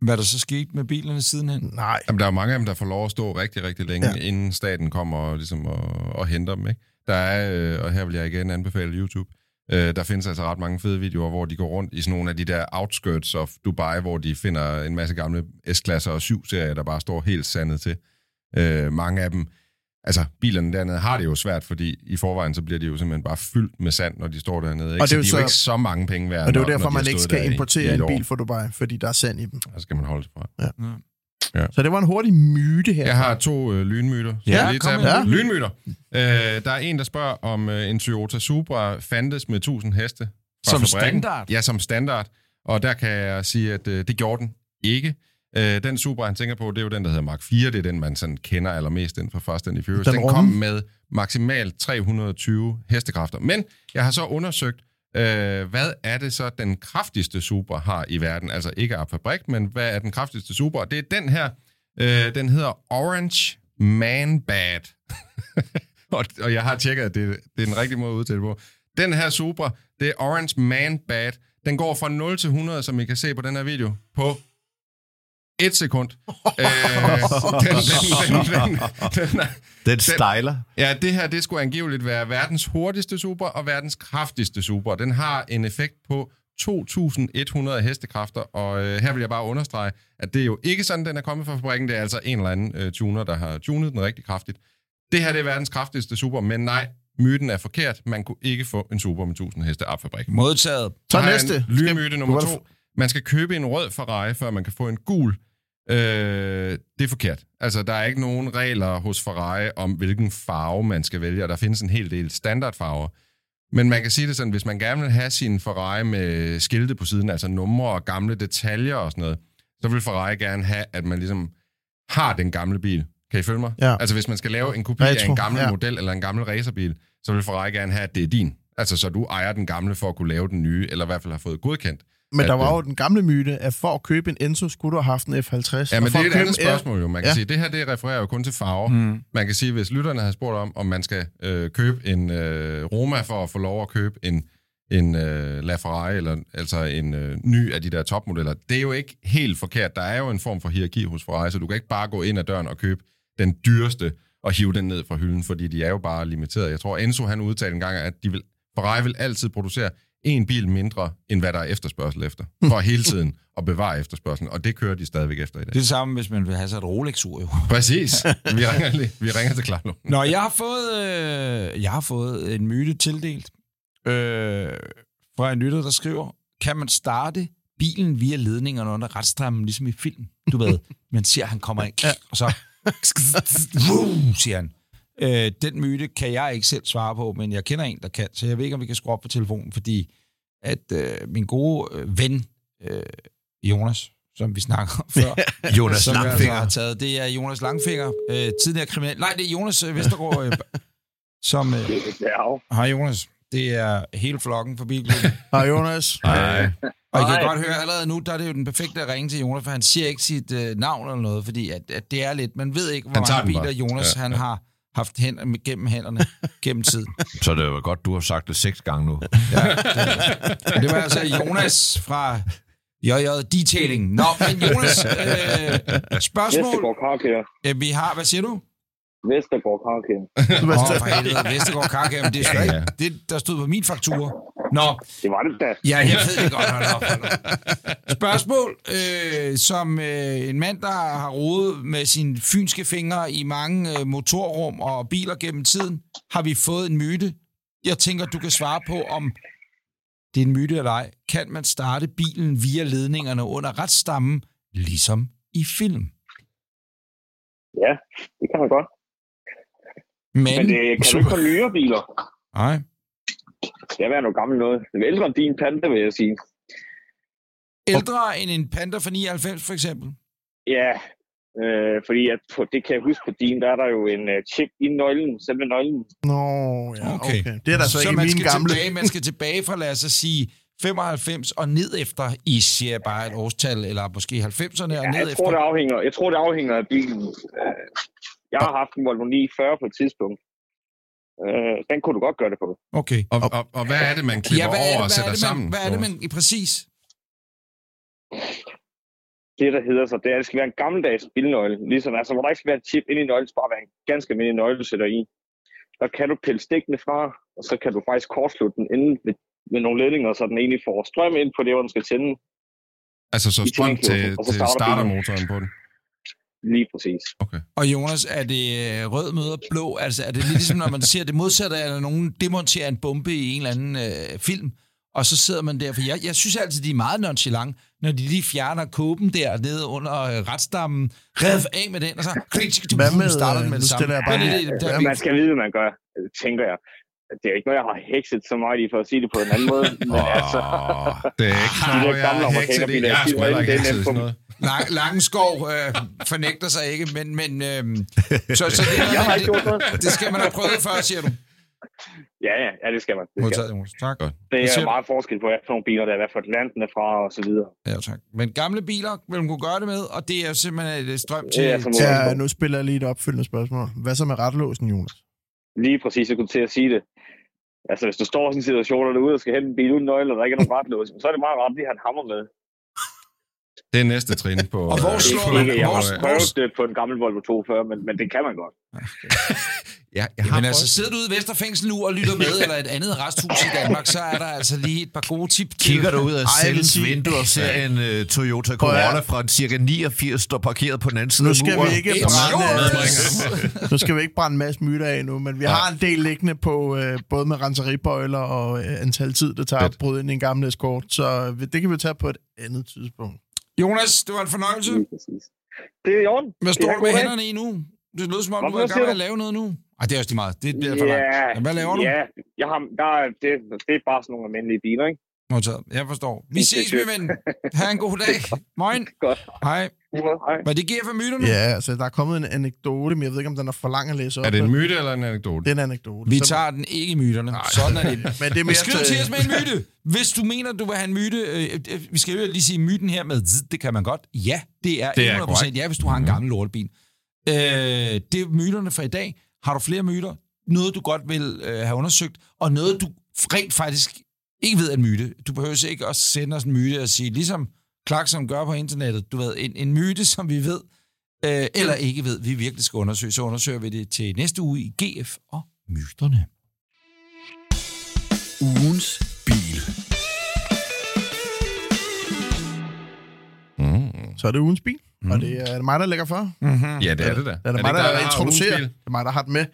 hvad der så skete med bilerne sidenhen? Nej. Jamen, der er jo mange af dem, der får lov at stå rigtig, rigtig længe, ja. inden staten kommer og, ligesom, og, og henter dem. Ikke? Der er, øh, og her vil jeg igen anbefale YouTube, øh, der findes altså ret mange fede videoer, hvor de går rundt i sådan nogle af de der outskirts of Dubai, hvor de finder en masse gamle S-klasser og 7-serier, der bare står helt sandet til. Øh, mange af dem, altså bilerne dernede har det jo svært, fordi i forvejen så bliver de jo simpelthen bare fyldt med sand, når de står dernede. Ikke? Og det er så jo de er jo så- ikke så mange penge værd, Og det er jo derfor, man ikke skal i- importere i en bil fra Dubai, fordi der er sand i dem. Så skal man holde sig fra. Så det var en hurtig myte her. Jeg har to øh, lynmyter. Skal Ja, lige kom dem? Lynmyter. Øh, der er en, der spørger, om øh, en Toyota Supra fandtes med 1000 heste. fra Som fabrikken. standard? Ja, som standard. Og der kan jeg sige, at øh, det gjorde den ikke. Øh, den Supra, han tænker på, det er jo den, der hedder Mark 4. Det er den, man sådan kender allermest, den fra Fast and Furious. Den Den, kom med maksimalt 320 hestekræfter. Men jeg har så undersøgt, øh, hvad er det så, den kraftigste super har i verden? Altså ikke af fabrik, men hvad er den kraftigste super? Det er den her. Øh, den hedder Orange Man Bad. og, og jeg har tjekket, at det, det er den rigtige måde at udtale det på. Den her Supra, det er Orange Man Bad. Den går fra 0 til 100, som I kan se på den her video, på et sekund. øh, den, den, den, den, den, er- Den styler. Ja, det her, det skulle angiveligt være verdens hurtigste super og verdens kraftigste super. Den har en effekt på 2.100 hestekræfter, og øh, her vil jeg bare understrege, at det er jo ikke sådan, den er kommet fra fabrikken. Det er altså en eller anden øh, tuner, der har tunet den rigtig kraftigt. Det her det er verdens kraftigste super, men nej, myten er forkert. Man kunne ikke få en super med 1.000 heste af fabrikken. Modtaget. Så næste. en Lynmyte nummer to. Man skal købe en rød Ferrari, før man kan få en gul. Øh, det er forkert. Altså, der er ikke nogen regler hos Ferrari om, hvilken farve man skal vælge, og der findes en hel del standardfarver. Men man kan sige det sådan, hvis man gerne vil have sin Ferrari med skilte på siden, altså numre og gamle detaljer og sådan noget, så vil Ferrari gerne have, at man ligesom har den gamle bil. Kan I følge mig? Ja. Altså, hvis man skal lave en kopi af en gammel ja. model eller en gammel racerbil, så vil Ferrari gerne have, at det er din. Altså, så du ejer den gamle for at kunne lave den nye, eller i hvert fald har fået godkendt. Men at, der var øh, jo den gamle myte, at for at købe en Enzo, skulle du have haft en F50. Ja, men for det er et andet spørgsmål jo. Man kan. Ja. sige, det her det refererer jo kun til farver. Mm. Man kan sige, hvis lytterne har spurgt om, om man skal øh, købe en øh, Roma for at få lov at købe en, en øh, LaFerrari, eller altså en øh, ny af de der topmodeller, det er jo ikke helt forkert. Der er jo en form for hierarki hos Ferrari, så du kan ikke bare gå ind ad døren og købe den dyreste og hive den ned fra hylden, fordi de er jo bare limiteret. Jeg tror, Enzo han udtalte en gang, at de vil, Ferrari vil altid producere en bil mindre, end hvad der er efterspørgsel efter, for hele tiden at bevare efterspørgselen, og det kører de stadigvæk efter i dag. Det er det samme, hvis man vil have sig et Rolex-ur, jo. Præcis. Vi ringer, lige. vi ringer til Klarlund. Nå, jeg har fået, øh, jeg har fået en myte tildelt øh, fra en lytter, der skriver, kan man starte bilen via ledningerne under retstrammen, ligesom i film? Du ved, man siger, han kommer ind, og så siger han. Øh, den myte kan jeg ikke selv svare på, men jeg kender en, der kan, så jeg ved ikke, om vi kan skrue op på telefonen, fordi at øh, min gode øh, ven, øh, Jonas, som vi snakker om før, Jonas som jeg altså Langfinger. har taget. Det er Jonas Langfinger, øh, tidligere kriminel. Nej, det er Jonas øh, Vestergaard, øh, som... Øh, hej Jonas. Det er hele flokken for bilklubben. Hej Jonas. Nej. Og I kan Hej. godt høre allerede nu, der er det jo den perfekte at ringe til Jonas, for han siger ikke sit øh, navn eller noget, fordi at, at det er lidt... Man ved ikke, hvor mange biler bare. Jonas Ja, han ja. har haft hen, gennem hænderne gennem tiden. Så det var godt, du har sagt det seks gange nu. Og det var altså Jonas fra JJ Detailing. Nå, men Jonas, øh, spørgsmål. Vestergaard Carcare. Øh, vi har... Hvad siger du? Vestergaard Carcare. Åh, oh, for helvede, Vestergaard men det er sgu Ja, ikke ja. det, der stod på min faktura. Nå, Det var det da. ja, jeg ved det godt. Hold op, hold op. Spørgsmål, øh, som øh, en mand, der har rodet med sine fynske fingre i mange øh, motorrum og biler gennem tiden, har vi fået en myte. Jeg tænker, du kan svare på, om det er en myte eller ej. Kan man starte bilen via ledningerne under retsstammen, ligesom i film? Ja, det kan man godt. Men, Men det kan du ikke få nyere biler. Nej. Det skal være noget gammelt noget. Det er ældre end din Panda, vil jeg sige. Ældre end en Panda fra 99, for eksempel? Ja, øh, fordi at på, det kan jeg huske på din, der er der jo en uh, chip i nøglen, selve nøglen. Nå, ja, Okay. okay. Det er der så, så ikke man skal, gamle. tilbage, man skal tilbage fra, lad os så sige, 95 og ned efter, I siger bare et årstal, eller måske 90'erne og Ja, ned jeg, efter. tror, det afhænger, jeg tror, det afhænger af bilen. Øh, jeg har haft en Volvo 940 på et tidspunkt. Øh, den kunne du godt gøre det på. Okay. Og, og, og hvad er det, man klipper hvad er over det, og hvad er sætter det, man, sammen? Hvad er det, man i præcis? Det, der hedder så, det er, at det skal være en gammeldags bilnøgle. Ligesom, altså, hvor der ikke skal være en chip inde i nøglen, så bare være en ganske almindelig nøgle, du sætter i. Der kan du pille stikkene fra, og så kan du faktisk kortslutte den inde med, med nogle ledninger, så den egentlig får strøm ind på det, hvor den skal tænde. Altså så strøm til, tændeklokken, og så til starter startermotoren på den. Lige præcis. Okay. Og Jonas, er det øh, rød møder blå? Altså er det lidt ligesom, når man ser det modsatte, at nogen demonterer en bombe i en eller anden øh, film, og så sidder man der, for jeg, jeg synes altid, de er meget nonchalant, når de lige fjerner kåben der nede under øh, retstammen, rev af med den, og så Hvad med, starter den øh, med nu det samme. bare det, Ja, det, Man skal vide, hvad man gør, tænker jeg. Det er ikke noget, jeg har hekset så meget i, for at sige det på en anden måde. Men altså, Åh, det er ikke de noget, der jeg har hekset i. Jeg har sgu ikke hekset sådan noget. Lang, Langskov øh, fornægter sig ikke, men, men øh, så, så det, Jeg har ikke gjort det, noget. det skal man have prøvet før, siger du. Ja, ja, ja, det skal man. Det, skal Modtaget, man. Jonas. Tak. Godt. det siger er du? meget forskel på, hvad for nogle biler, der er, hvad for et land den er fra, og så videre. Ja, tak. Men gamle biler vil man kunne gøre det med, og det er simpelthen et strøm til... Som Ja, nu spiller jeg lige et opfølgende spørgsmål. Hvad så med retlåsen, Jonas? Lige præcis, jeg kunne til at sige det. Altså, hvis du står i sådan en situation, og du er ude og skal hente en bil uden nøgle, og der ikke er nogen retlås, så er det meget rart at have en hammer med. Det er næste trin på... Og hvor øh, slår man- Ikke, jeg har på- prøvet det på en gammel Volvo 240, men, men det kan man godt. Ja, jeg har Men altså, sidder du ude i Vesterfængsel nu og lytter med, eller et andet resthus i Danmark, så er der altså lige et par gode tip til. Kigger du ud af sige- vindue og ser en uh, Toyota Corolla fra en cirka 89, står parkeret på den anden side Nu af skal muren. vi ikke brænde, nu skal vi ikke brænde en masse myter af nu, men vi har en del liggende på øh, både med renseribøjler og øh, antal tid, det tager at bryde ind i en gammel eskort, så det kan vi tage på et andet tidspunkt. Jonas, det var en fornøjelse. Det er i orden. Hvad er står du med dag. hænderne i nu? Det lød som om, du Hvorfor var i gang med at du? lave noget nu. Ej, det er også lige meget. Det bliver for langt. Ja, Men Hvad laver du? Ja, jeg har, der, er- det, det er bare sådan nogle almindelige biler, ikke? Modtaget. Jeg forstår. Vi ses, min ven. Ha' en god dag. Moin. Godt. Hej. Hej. Hvad det giver for myterne? Ja, altså der er kommet en anekdote, men jeg ved ikke, om den er for lang at læse op. Er det en myte eller en anekdote? Det er en anekdote. Vi Så- tager den ikke i myterne. Sådan er det. Men det er mere Skriv til os med en myte. Hvis du mener, du vil have en myte, øh, øh, vi skal jo lige sige myten her med, zzz, det kan man godt. Ja, det er, Det er 100% korrekt. ja, hvis du har en gammel lortebil. Øh, det er myterne for i dag. Har du flere myter? Noget, du godt vil øh, have undersøgt, og noget, du rent faktisk ikke ved er en myte. Du behøver ikke at sende os en myte og sige, ligesom Clarkson gør på internettet, du ved, en, en myte, som vi ved, øh, eller ikke ved, vi virkelig skal undersøge, så undersøger vi det til næste uge i GF og myterne. Ugens bil. Mm. Så er det ugens bil, mm. og det er mig, der lægger for. Mm-hmm. Ja, det er det da. Det er, det det mig, der, der har introducerer. Det er mig, der har den med.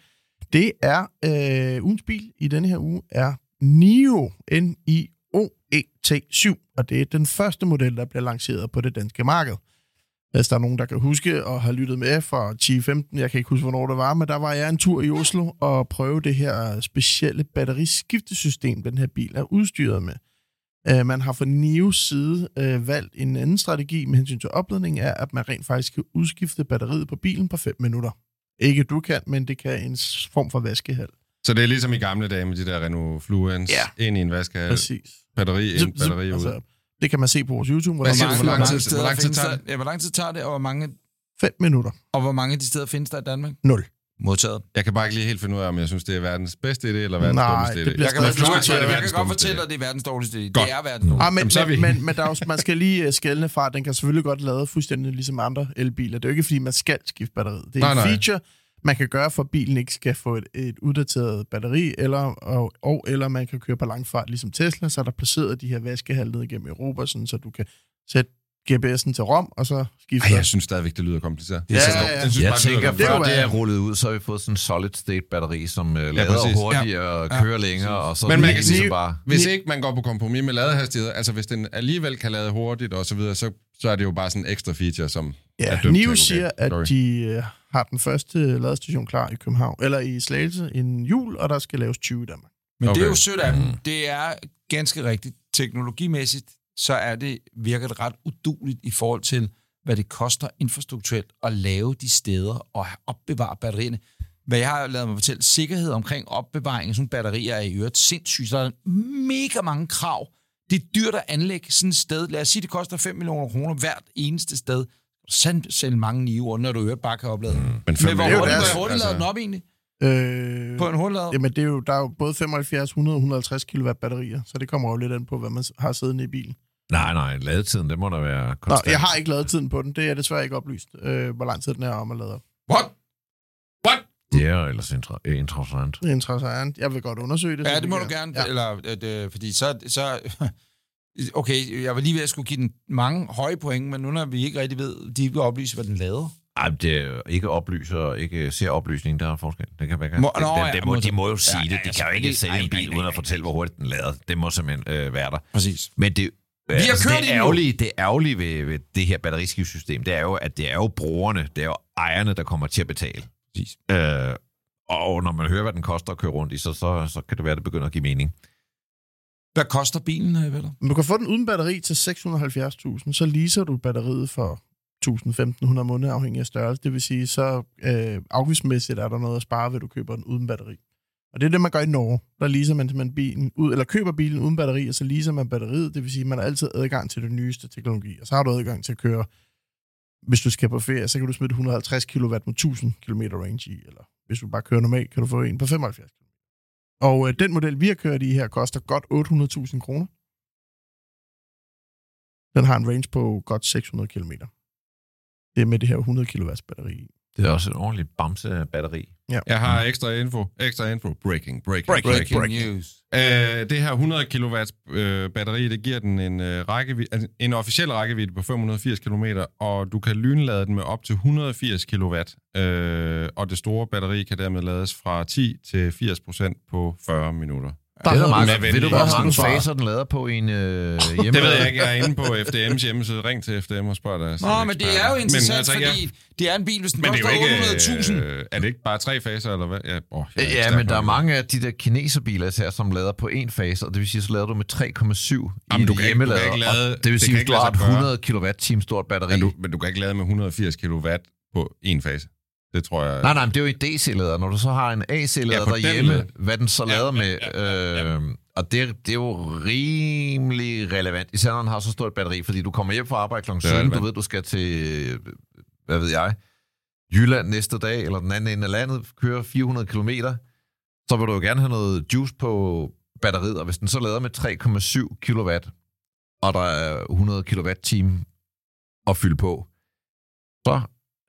Det er øh, ugens bil i denne her uge er NIO, N-I-O-E-T7, og det er den første model, der bliver lanceret på det danske marked. Hvis der er nogen, der kan huske og har lyttet med fra 2015, jeg kan ikke huske, hvornår det var, men der var jeg en tur i Oslo og prøve det her specielle batteriskiftesystem, den her bil er udstyret med. Øh, man har fra NIOs side øh, valgt en anden strategi med hensyn til opladning, er, at man rent faktisk kan udskifte batteriet på bilen på 5 minutter. Ikke du kan, men det kan en form for vaskehal. Så det er ligesom i gamle dage med de der Renault Fluence. Ja. Ind i en vaskehal, Præcis. batteri ind, batteri ud. altså, det kan man se på vores YouTube. Hvor siger er hvor lang tid- hvor lang tid tager det? Ja, hvor lang tid tager det, og hvor mange, 5 minutter. og hvor mange af de steder findes der i Danmark? 0. Modtaget. Jeg kan bare ikke lige helt finde ud af, om jeg synes, det er verdens bedste idé, eller verdens Nej, dummeste idé. det bliver Jeg kan, stadig jeg, jeg, jeg, jeg kan godt fortælle dig, at det er verdens dårligste idé. Godt. Det er verdens dårligste Ah, men, Jamen, men, men, men der er også, man skal lige uh, skælne fra, at den kan selvfølgelig godt lade fuldstændig ligesom andre elbiler. Det er jo ikke, fordi man skal skifte batteriet. Det er Nej, en nej. Man kan gøre, for at bilen ikke skal få et, et uddateret batteri, eller, og, og, eller man kan køre på lang fart, ligesom Tesla, så er der placeret de her vaskehal ned igennem Europa, sådan, så du kan sætte GPS'en til Rom, og så skifte. Ej, jeg synes stadigvæk, det lyder kompliceret. Det er Ja, ja, ja. Jeg synes Jeg tænker, før Det det er er rullet ud, så har vi fået sådan en solid-state batteri, som uh, lader præcis. hurtigere og Ja. kører længere, og så Men man kan ligesom sige- bare... Hvis ikke man går på kompromis med ladehastighed, altså hvis den alligevel kan lade hurtigt og så videre, så, så er det jo bare sådan en ekstra feature, som er Ja, dømt til at NIO gå siger, galt. at Sorry. de øh, har den første ladestation klar i København, eller i Slagelse en jul, og der skal laves 20 i Danmark. Men okay. det er jo sødt af dem. Det er ganske rigtigt. Teknologimæssigt, så er det virket ret uduligt i forhold til, hvad det koster infrastrukturelt at lave de steder og opbevare batterierne. Hvad jeg har lavet mig fortælle, sikkerhed omkring opbevaring af sådan batterier er i øvrigt sindssygt. Så der er mega mange krav. Det er dyrt at anlægge sådan et sted. Lad os sige, det koster 5 millioner kroner hvert eneste sted. Send selv mange niveauer, når du i øvrigt bare kan oplade. Mm. Men Men hvor er hurtigt, hurtigt lader den op egentlig? Øh, På en hurtiglader? Jamen, det er jo, der er jo både 75, 100 og 150 kW batterier, så det kommer jo lidt an på, hvad man har siddende i bilen. Nej, nej, ladetiden, det må da være Nå, konstant. jeg har ikke lavet tiden på den. Det er desværre ikke oplyst, øh, hvor lang tid den er om at lade op. What? What? Det er ellers intra- øh, interessant. Det er interessant. Jeg vil godt undersøge det. så Ja, det må du gerne. Ja. Eller, øh, fordi så, så... Okay, jeg var lige ved at skulle give den mange høje point, men nu når vi ikke rigtig ved, de ikke oplyse, hvad den laver. Ej, det er ikke oplyser ikke ser oplysning, der er forskel. Det kan være. Må- det, nå, det, ja, må, de må jo sige ja, det. ja, De kan jo ikke sælge en bil uden at fortælle, hvor hurtigt den lader. Det må simpelthen øh, være der. Præcis. Men det, har altså, kørt det er ærgerlige, det ærgerlige ved, ved det her batteriskiftsystem, det er jo, at det er jo brugerne, det er jo ejerne, der kommer til at betale. Præcis. Øh, og når man hører, hvad den koster at køre rundt i, så, så, så kan det være, at det begynder at give mening. Hvad koster bilen, øh, Du kan få den uden batteri til 670.000, så leaser du batteriet for 1.000-1.500 måneder, afhængig af størrelse. Det vil sige, så øh, afgiftsmæssigt er der noget at spare, ved at du køber den uden batteri. Og det er det, man gør i Norge. Der leaser man simpelthen bilen ud, eller køber bilen uden batteri, og så leaser man batteriet. Det vil sige, at man har altid adgang til den nyeste teknologi. Og så har du adgang til at køre, hvis du skal på ferie, så kan du smide 150 kW med 1000 km range i. Eller hvis du bare kører normalt, kan du få en på 75 km. Og øh, den model, vi har kørt i her, koster godt 800.000 kroner. Den har en range på godt 600 km. Det er med det her 100 kW batteri. i. Det er også et ordentligt bamse-batteri. Jeg har ekstra info. Ekstra info. Breaking, breaking, breaking. Breaking, breaking. news. Øh, det her 100 kW øh, batteri, det giver den en, øh, rækkevidde, altså en officiel rækkevidde på 580 km, og du kan lynlade den med op til 180 kW. Øh, og det store batteri kan dermed lades fra 10 til 80 procent på 40 minutter. Det er meget godt. Ved du, hvor mange faser den lader på i en øh, hjemme? Det ved jeg ikke. Jeg er inde på FDM's hjemmeside. Ring til FDM og spørg deres Nå, men det er jo interessant, altså, fordi ja, det er en bil, hvis den men er koster jo ikke... 800.000. Øh, er det ikke bare tre faser, eller hvad? Ja, jeg ikke Ja, men der er mange af de der kineserbiler især, som lader på en fase, og det vil sige, så lader du med 3,7 i Jamen, en du kan ikke- du kan hjemmelader. ikke lade- det vil sige, at du har et sig gøre. 100 kW times stort batteri. Men du, men du kan ikke lade med 180 kW på en fase. Det tror jeg... Nej, nej, men det er jo en DC-lader. Når du så har en AC-lader Ja, den derhjemme, led. hvad den så Ja, lader ja, med, ja, øh, og det, det er jo rimelig relevant, især når den har så stort batteri, fordi du kommer hjem fra arbejde kl. er 17, du ved, du skal til, hvad ved jeg, Jylland næste dag, eller den anden ende af landet, køre 400 km, så vil du jo gerne have noget juice på batteriet, og hvis den så lader med 3,7 kW, og der er 100 kWh at fylde på, så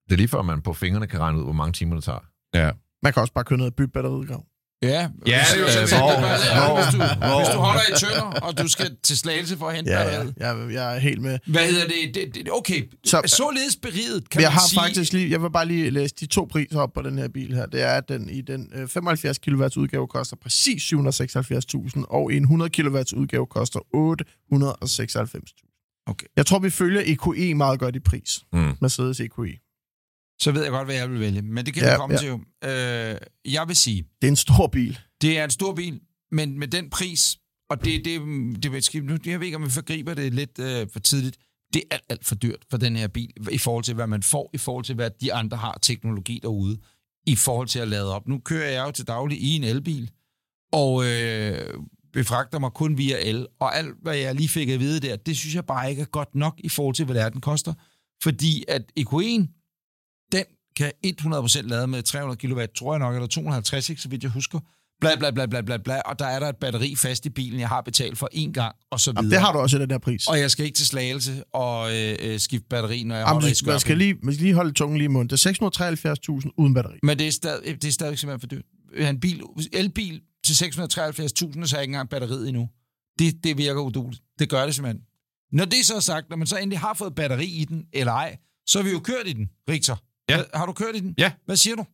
det er lige før, man på fingrene kan regne ud, hvor mange timer det tager. Ja. Man kan også bare køre ned og bytte batteriet, Grav. Ja, Ja, det er jo hvis, sådan set. hvis, Hvor- hvis, du, hvor- hvis du holder i tønder, og du skal til slagelse for at hente Ja, ja. Jeg, jeg er helt med. Hvad hedder det? det, det okay, Så- så, således beriget, kan jeg man har sige... faktisk lige, jeg vil bare lige læse de to priser op på den her bil her. Det er, at den i den øh, 75 kW udgave koster præcis 776.000, og i en 100 kW udgave koster 896.000. Okay. Jeg tror, vi følger EQE meget godt i pris. Mm. Mercedes E EQE. Så ved jeg godt, hvad jeg vil vælge. Men det kan Ja, vi komme ja. til jo. Øh, jeg vil sige, Det er en stor bil. det er en stor bil, men med den pris, og det, det, det, det nu, jeg ved ikke, om vi forgriber det lidt øh, for tidligt, det er alt, alt for dyrt for den her bil, i forhold til, hvad man får, i forhold til, hvad de andre har teknologi derude, i forhold til at lade op. Nu kører jeg jo til daglig i en elbil, og øh, befragter mig kun via el, og alt, hvad jeg lige fik at vide der, det synes jeg bare ikke er godt nok i forhold til, hvad det er, den koster. Fordi at EQ1, den kan 100% lade med 300 kW, tror jeg nok, eller 250, ikke, så vidt jeg husker. Bla, bla, bla, bla, bla, bla, og der er der et batteri fast i bilen, jeg har betalt for én gang, og så videre. Jamen, det har du også i den her pris. Og jeg skal ikke til slagelse og øh, øh, skifte batteri, når jeg Jamen, holder i man skal lige, man skal lige holde tungen lige i munden. Det er 673.000 uden batteri. Men det er, stadig, det er stadig simpelthen for dyrt. En bil, elbil til 673.000, så har jeg ikke engang batteriet endnu. Det, det virker uduligt. Det gør det simpelthen. Når det så er sagt, når man så endelig har fået batteri i den, eller ej, så har vi jo kørt i den, Richter. Ja. Har du kørt i den? Ja. Hvad siger du?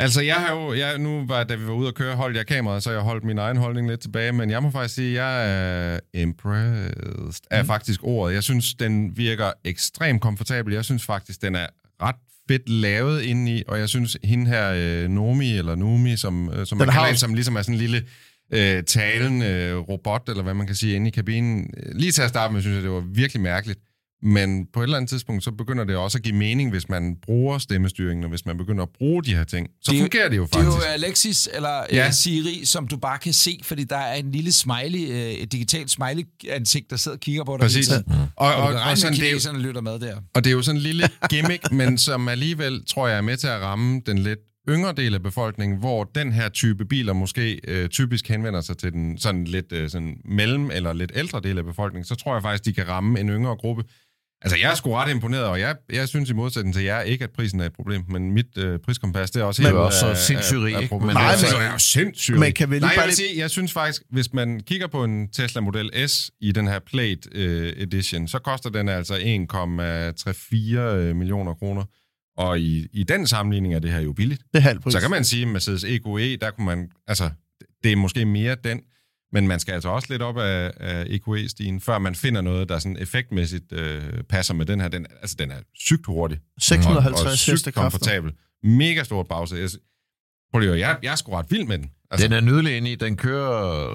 Altså, jeg har jo, jeg, nu var, da vi var ude og køre, holdt jeg kameraet, så jeg holdt min egen holdning lidt tilbage, men jeg må faktisk sige, at jeg er impressed er faktisk ordet. Jeg synes, den virker ekstremt komfortabel. Jeg synes faktisk, den er ret fedt lavet indeni, og jeg synes, hende her, øh, Nomi, eller Numi, som, øh, som man kalder som ligesom er sådan en lille øh, talende øh, robot, eller hvad man kan sige, inde i kabinen. Lige til at starte med, synes jeg, det var virkelig mærkeligt. Men på et eller andet tidspunkt, så begynder det også at give mening, hvis man bruger stemmestyringen, og hvis man begynder at bruge de her ting. Så Det er fungerer det jo Det er faktisk. jo Alexis eller Ja. ja. Siri, som du bare kan se, fordi der er en lille smiley, øh, et digitalt smiley-ansigt, der sidder og kigger på dig. Præcis. hele tiden. Og, og, Og, og, og, med, sådan, det er jo, lytter med der. og det er jo sådan en lille gimmick, men som alligevel, tror jeg, er med til at ramme den lidt yngre del af befolkningen, hvor den her type biler måske øh, typisk henvender sig til den sådan lidt øh, sådan mellem- eller lidt ældre del af befolkningen, så tror jeg faktisk, de kan ramme en yngre gruppe. Altså, jeg er sgu ret imponeret, og jeg, jeg synes i modsætning til jer ikke, at prisen er et problem, men mit øh, priskompas, det er også Men helt det er ud også så af- sindssygt af- rig, af. Men Nej, det er men så- det er jo sindssygt Men kan vi lige Nej, jeg bare vil lige- sige, jeg synes faktisk, hvis man kigger på en Tesla Model S i den her Plate øh, Edition, så koster den altså 1,34 millioner kroner. Og i, i den sammenligning er det her jo billigt. Det er halv pris. Så kan man sige, at Mercedes EQE, der kunne man, altså, det er måske mere den, men man skal altså også lidt op af, af EQE-stigen, før man finder noget, der sådan effektmæssigt øh, passer med den her. Den, altså, den er sygt hurtig. 650 og, og sygt komfortabel. Mega stort bagsæde. Jeg, prøv lige, at jeg, jeg er sgu ret vild med den. Altså, den er nydelig inde i. Den kører...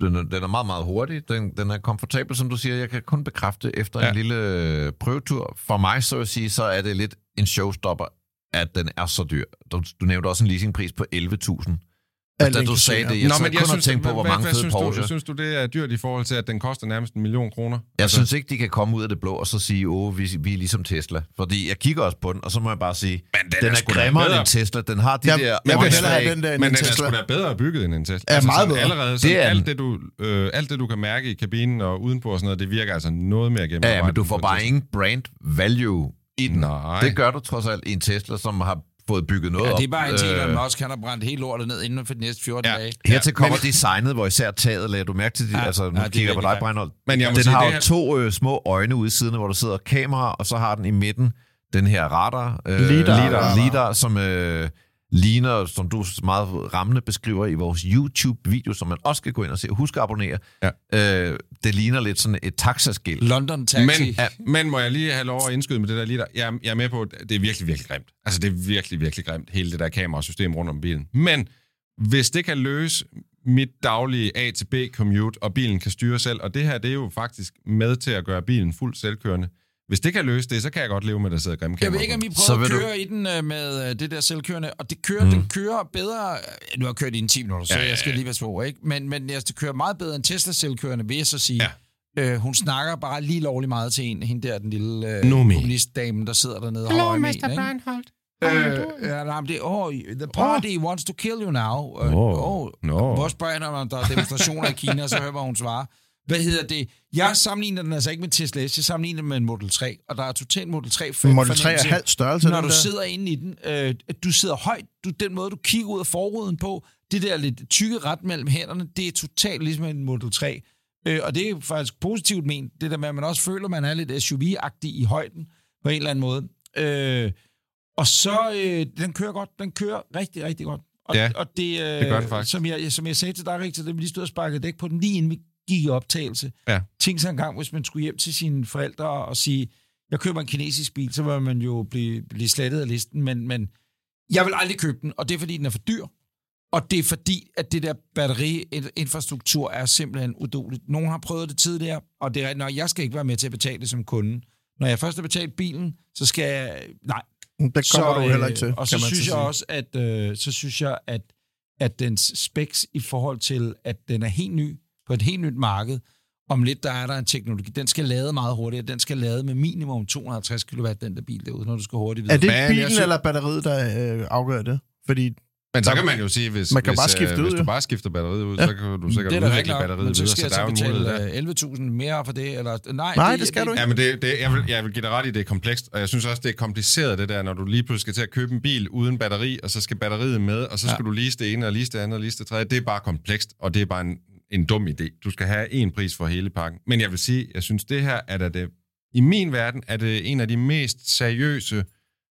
Den er, den er meget, meget hurtig. Den, den er komfortabel, som du siger. Jeg kan kun bekræfte efter ja. Ja. en lille øh, prøvetur. For mig, så at sige, så er det lidt en showstopper, at den er så dyr. Du, du nævnte også en leasingpris på 11.000. Alt Da du sagde ja. det, jeg sad kun og tænkte på, hvor hvad- mange hvad fede synes Porsche. Du, synes du, det er dyrt i forhold til, at den koster nærmest en million kroner? Jeg Altså, synes ikke, de kan komme ud af det blå og så sige, åh, vi, vi er ligesom Tesla. Fordi jeg kigger også på den, og så må jeg bare sige, Men den den er er, grimmere end Tesla. Den har de Jeg- der... jeg vil hellere have den der men en den er Tesla. sgu da bedre bygget end en Tesla. Ja, meget sådan bedre. Allerede sådan, Det er alt, det, du, øh, alt det, du kan mærke i kabinen og udenpå og sådan noget, det virker altså noget mere gennem. Ja, ja, men du får bare ingen brand value i den. Nej. Det gør du trods alt i en Tesla, som har fået bygget noget Ja, op. det er bare en ting, at Øh, man også kan have brændt hele lortet ned inden for de næste 14 Ja. dage. Hertil kommer men- designet, hvor især taget, lagde du mærke til det? Ja, altså, nu ja, er kigger på dig. Breinholt. Men jeg må Den sige, har det jo her- to øh, små øjne ude i siden, hvor der sidder kamera, og så har den i midten den her radar, øh, Lidar. lidar, lidar som øh, ligner, som du meget rammende beskriver i vores YouTube-video, som man også skal gå ind og se. Husk at abonnere. Ja. Øh, det ligner lidt sådan et taxaskilt. London Taxi. Men, ja, men må jeg lige have lov at indskyde med det der lige der? Jeg, er- jeg er med på, at det er virkelig, virkelig grimt. Altså, det er virkelig, virkelig grimt, hele det der kamerasystem rundt om bilen. Men hvis det kan løse mit daglige A til B commute, og bilen kan styre selv, og det her, det er jo faktisk med til at gøre bilen fuldt selvkørende. Hvis det kan løse det, så kan jeg godt leve med, at der sidder grimme Jeg ved ikke, om I Så prøver at køre i den øh, med øh, det der selvkørende, og det kører, mm. den kører bedre... øh, Nu har jeg kørt i en 10 minutter, så Ja, ja, ja, jeg skal lige være på, ikke? Men, men jeg det kører meget bedre end Tesla selvkørende, vil jeg så sige. Ja. Øh, hun snakker bare lige lovlig meget til en, hende der, den lille øh, Numi. kommunistdame, der sidder dernede og holder med en, ikke? Breinholt. Øh, ja, nej, det, oh, the party oh. wants to kill you now. Uh, oh. Hvor spørger jeg, om der er demonstrationer i Kina, så hører hvad hun svarer. Hvad hedder det? Jeg sammenligner den altså ikke med Tesla S, jeg sammenligner den med en Model 3, og der er totalt Model 3 Model 3 er halv størrelse. Når du der. sidder inde i den, øh, du sidder højt, du, den måde, du kigger ud af forruden på, det der lidt tykke ret mellem hænderne, det er totalt ligesom en Model 3. Øh, og det er faktisk positivt ment, det der med, at man også føler, at man er lidt SUV-agtig i højden, på en eller anden måde. Øh, og så, øh, den kører godt, den kører rigtig, rigtig godt. Og, Ja, og det, øh, det gør den faktisk. Som jeg, som jeg sagde til dig, Rigtig, det vi lige stod og sparkede dæk på den, lige inden vi gik i optagelse. Ja. Tænk sig en gang, hvis man skulle hjem til sine forældre og sige, jeg køber en kinesisk bil, så vil man jo blive, blive slettet af listen, men, men jeg vil aldrig købe den, og det er fordi, den er for dyr. Og det er fordi, at det der batteriinfrastruktur er simpelthen uduligt. Nogen har prøvet det tidligere, og det er, når jeg skal ikke være med til at betale det som kunde. Når jeg først har betalt bilen, så skal jeg... Nej. Det kommer du heller ikke til, Og så synes så jeg også, at, øh, så synes jeg, at, at dens specs i forhold til, at den er helt ny på et helt nyt marked, om lidt der er der en teknologi. Den skal lade meget hurtigere. Den skal lade med minimum 250 kW, den der bil derude, når du skal hurtigt videre. Er det Men bilen synes- eller batteriet, der øh, afgør det? Fordi Men så kan man jo sige, hvis, Man kan hvis, bare skifte øh, ud, hvis du bare skifter batteriet ud, Ja. så kan du sikkert det er udvikle nok, batteriet men så videre, skal så jeg så betale øh, 11.000 mere for det, eller... Nej, Nej, det skal du ikke. Ja, men det, det, jeg, vil, jeg vil give dig ret i, det er komplekst, og jeg synes også, det er kompliceret, det der, når du lige pludselig skal til at købe en bil uden batteri, og så skal batteriet med, og så skal Ja. du lige det ene, og lige det andet, og lige det tredje. Det er bare komplekst, og det er bare en, en dum idé. Du skal have en pris for hele pakken. Men jeg vil sige, jeg synes, det her er da det... I min verden er det en af de mest seriøse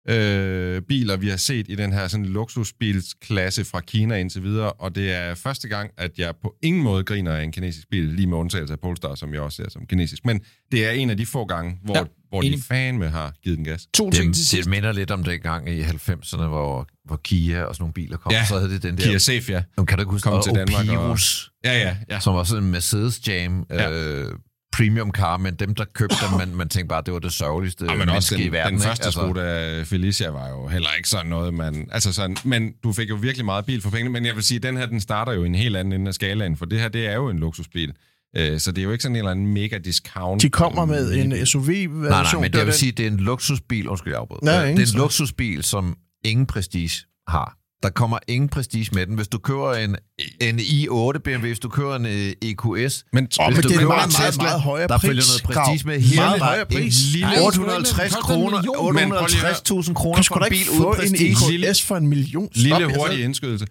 øh, biler, vi har set i den her sådan luksusbilsklasse fra Kina indtil videre, og det er første gang, at jeg på ingen måde griner af en kinesisk bil, lige med undtagelse af Polestar, som jeg også ser som kinesisk. Men det er en af de få gange, hvor, Ja, hvor de fandme har givet den gas. To ting til Det, sidst. det minder lidt om det gang i 90'erne, hvor, hvor Kia og sådan nogle biler kom. Ja, så havde det den der... Kia Safe, ja. Kan du ikke huske kom noget? til Danmark og- Opirus, Ja, ja, ja. som var sådan en Mercedes Jam Ja. øh, premium car, men dem, der købte dem, man, man tænkte bare, det var det sørgeligste Ja, men også den, i verden. den første altså, Skoda Felicia var jo heller ikke sådan noget, man... Altså sådan, men du fik jo virkelig meget bil for pengene, men jeg vil sige, den her, den starter jo i en helt anden ende af skalaen, for det her, det er jo en luksusbil. Øh, Så det er jo ikke sådan en eller anden mega discount. de kommer med en SUV-version. Nej, nej, men det jeg er vil sige, det er en luksusbil, undskyld, jeg afbryder. Nej, det ingen er en luksusbil, som ingen prestige har. Der kommer ingen prestige med den. Hvis du køber en, en i8 BMW, hvis du køber en øh, EQS, Men, hvis men du det er meget, en meget, Tesla, meget højere der følger noget prestige med her. Meget er højere en pris. lille Nej, 850 koster en kroner, million. Men prøv lige at 850.000 kroner Du for en ikke bil uden få en prestige. EQS for en million. Stop, Lille hurtig indskydelse.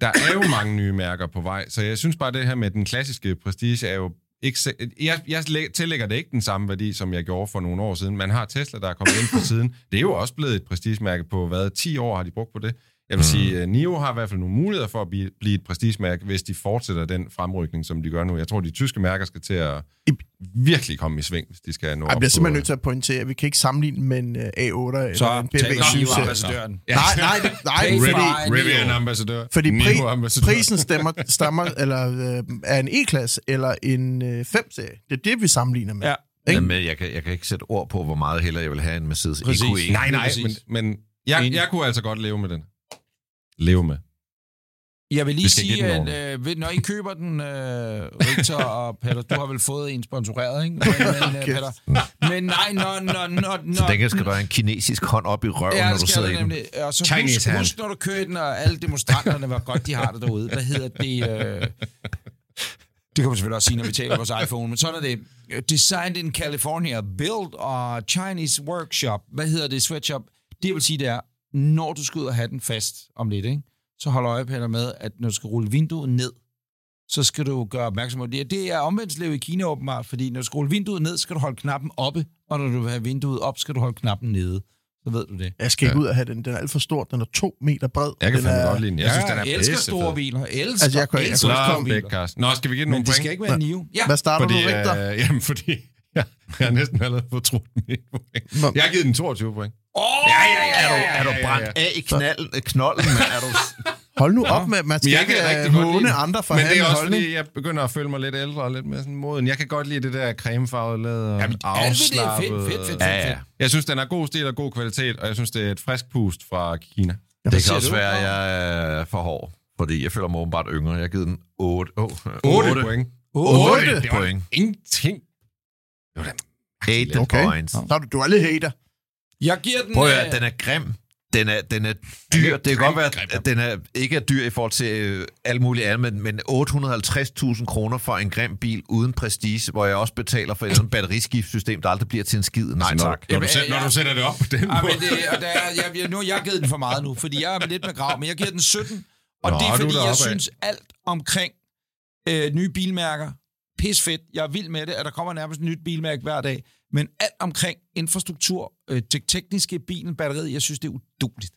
Der er jo mange nye mærker på vej, så jeg synes bare, det her med den klassiske prestige er jo ikke... Jeg, jeg læ- tillægger det ikke den samme værdi, som jeg gjorde for nogle år siden. Man har Tesla, der er kommet ind på siden. Det er jo også blevet et prestigemærke på, hvad, 10 år har de brugt på det. Jeg vil sige, at NIO har i hvert fald nogle muligheder for at blive, blive et prestigemærke, hvis de fortsætter den fremrykning, som de gør nu. Jeg tror, de tyske mærker skal til at virkelig komme i sving, hvis de skal nå Jeg op bliver på- simpelthen nødt til at pointere, at vi kan ikke sammenligne med en uh, A8 eller Så en BMW taler vi 7 jo serie. ambassadøren. Nej, nej, det- nej, fordi, for Rivian ambassadør. fordi pri, ambassadør. prisen stemmer, stammer, eller øh, er en E-klasse eller en øh, 5-serie. Det er det, vi sammenligner med. Ja. Ikke? Jamen, jeg, kan, jeg kan ikke sætte ord på, hvor meget heller jeg vil have en Mercedes. EQE. Nej, nej, Præcis. men, men jeg, jeg kunne altså godt leve med den. Leve med. Jeg vil lige Vi sige, at øh, ved- når I køber den, øh, Victor og Peter, du har vel fået en sponsoreret, ikke? Men, men, øh, Peter, men nej, når... når, når, når Så den kan skal være en kinesisk hånd op i røven, Ja, når du sidder i den. Og så Chinese husk, hand. husk, når du kører den, og alle demonstranterne, hvor godt de har det derude. Hvad hedder det? Øh... Det kan man selvfølgelig også sige, når vi taler vores iPhone, men sådan er det. Designed in California, built og Chinese workshop. Hvad hedder det? Sweatshop. Det vil sige, det er, når du skal ud og have den fast om lidt, ikke? så hold øje Peter, med, at når du skal rulle vinduet ned, så skal du gøre opmærksom på det. Det er omvendt i Kina åbenbart, fordi når du skal rulle vinduet ned, skal du holde knappen oppe, og når du vil have vinduet op, skal du holde knappen nede. Så ved du det. Jeg skal ikke ud og have den. Den er alt for stor. Den er to meter bred. Jeg kan den fandme er, godt lide den. Jeg synes, den er jeg elsker store biler. Jeg elsker, Altså, jeg kunne- jeg elsker kunne store biler. Nå, skal vi give den Men nogle det skal point? ikke være Nio. Ja, Hvad starter Fordi, du, Richter? øh, jamen, fordi jeg, jeg har næsten allerede fået truet mit point. Jeg har givet den 22 point. Oh, Ja, ja, ja, ja, Er du brændt af i knalden, knolden? Er du... Hold nu op med, man skal jeg ikke øh, håne andre for Men det er også holdning. fordi, jeg begynder at føle mig lidt ældre og lidt mere sådan moden. Jeg kan godt lide det der cremefarvede læder. Jamen, alt ved det er fedt, afslappet. fedt, fedt, fedt. Ja, ja. Jeg synes, den er god stil og god kvalitet, og jeg synes, det er et frisk pust fra Kina. Det siger kan også du? være, at jeg er for hård, fordi jeg føler mig åbenbart yngre. Jeg har givet den 8, oh, 8 point. 8 Det var point. ingenting. Det var da 8 Okay. points. Så er du, du er lidt hater. Jeg giver den... Prøv at høre, øh, den er grim. Den er, den er dyr. Det kan godt være, grim. at den er, ikke er dyr i forhold til øh, alt muligt andet, men, men 850.000 kroner for en grim bil uden prestige, hvor jeg også betaler for et eller batteriskiftsystem, der aldrig bliver til en skid. Nej Altså, når, tak. når, du, Jamen, sæt- når du sætter det op på den Ja, måde. men det, og der, er- jeg, jeg, nu har jeg givet den for meget nu, fordi jeg er lidt med grav, men jeg giver den 17. Og Nå, det er du er fordi, jeg synes alt omkring øh, nye bilmærker, pis fedt. Jeg er vild med det, at der kommer nærmest et nyt bilmærke hver dag. Men alt omkring infrastruktur, øh, det tekniske, bilen, batteriet, jeg synes, det er uduligt.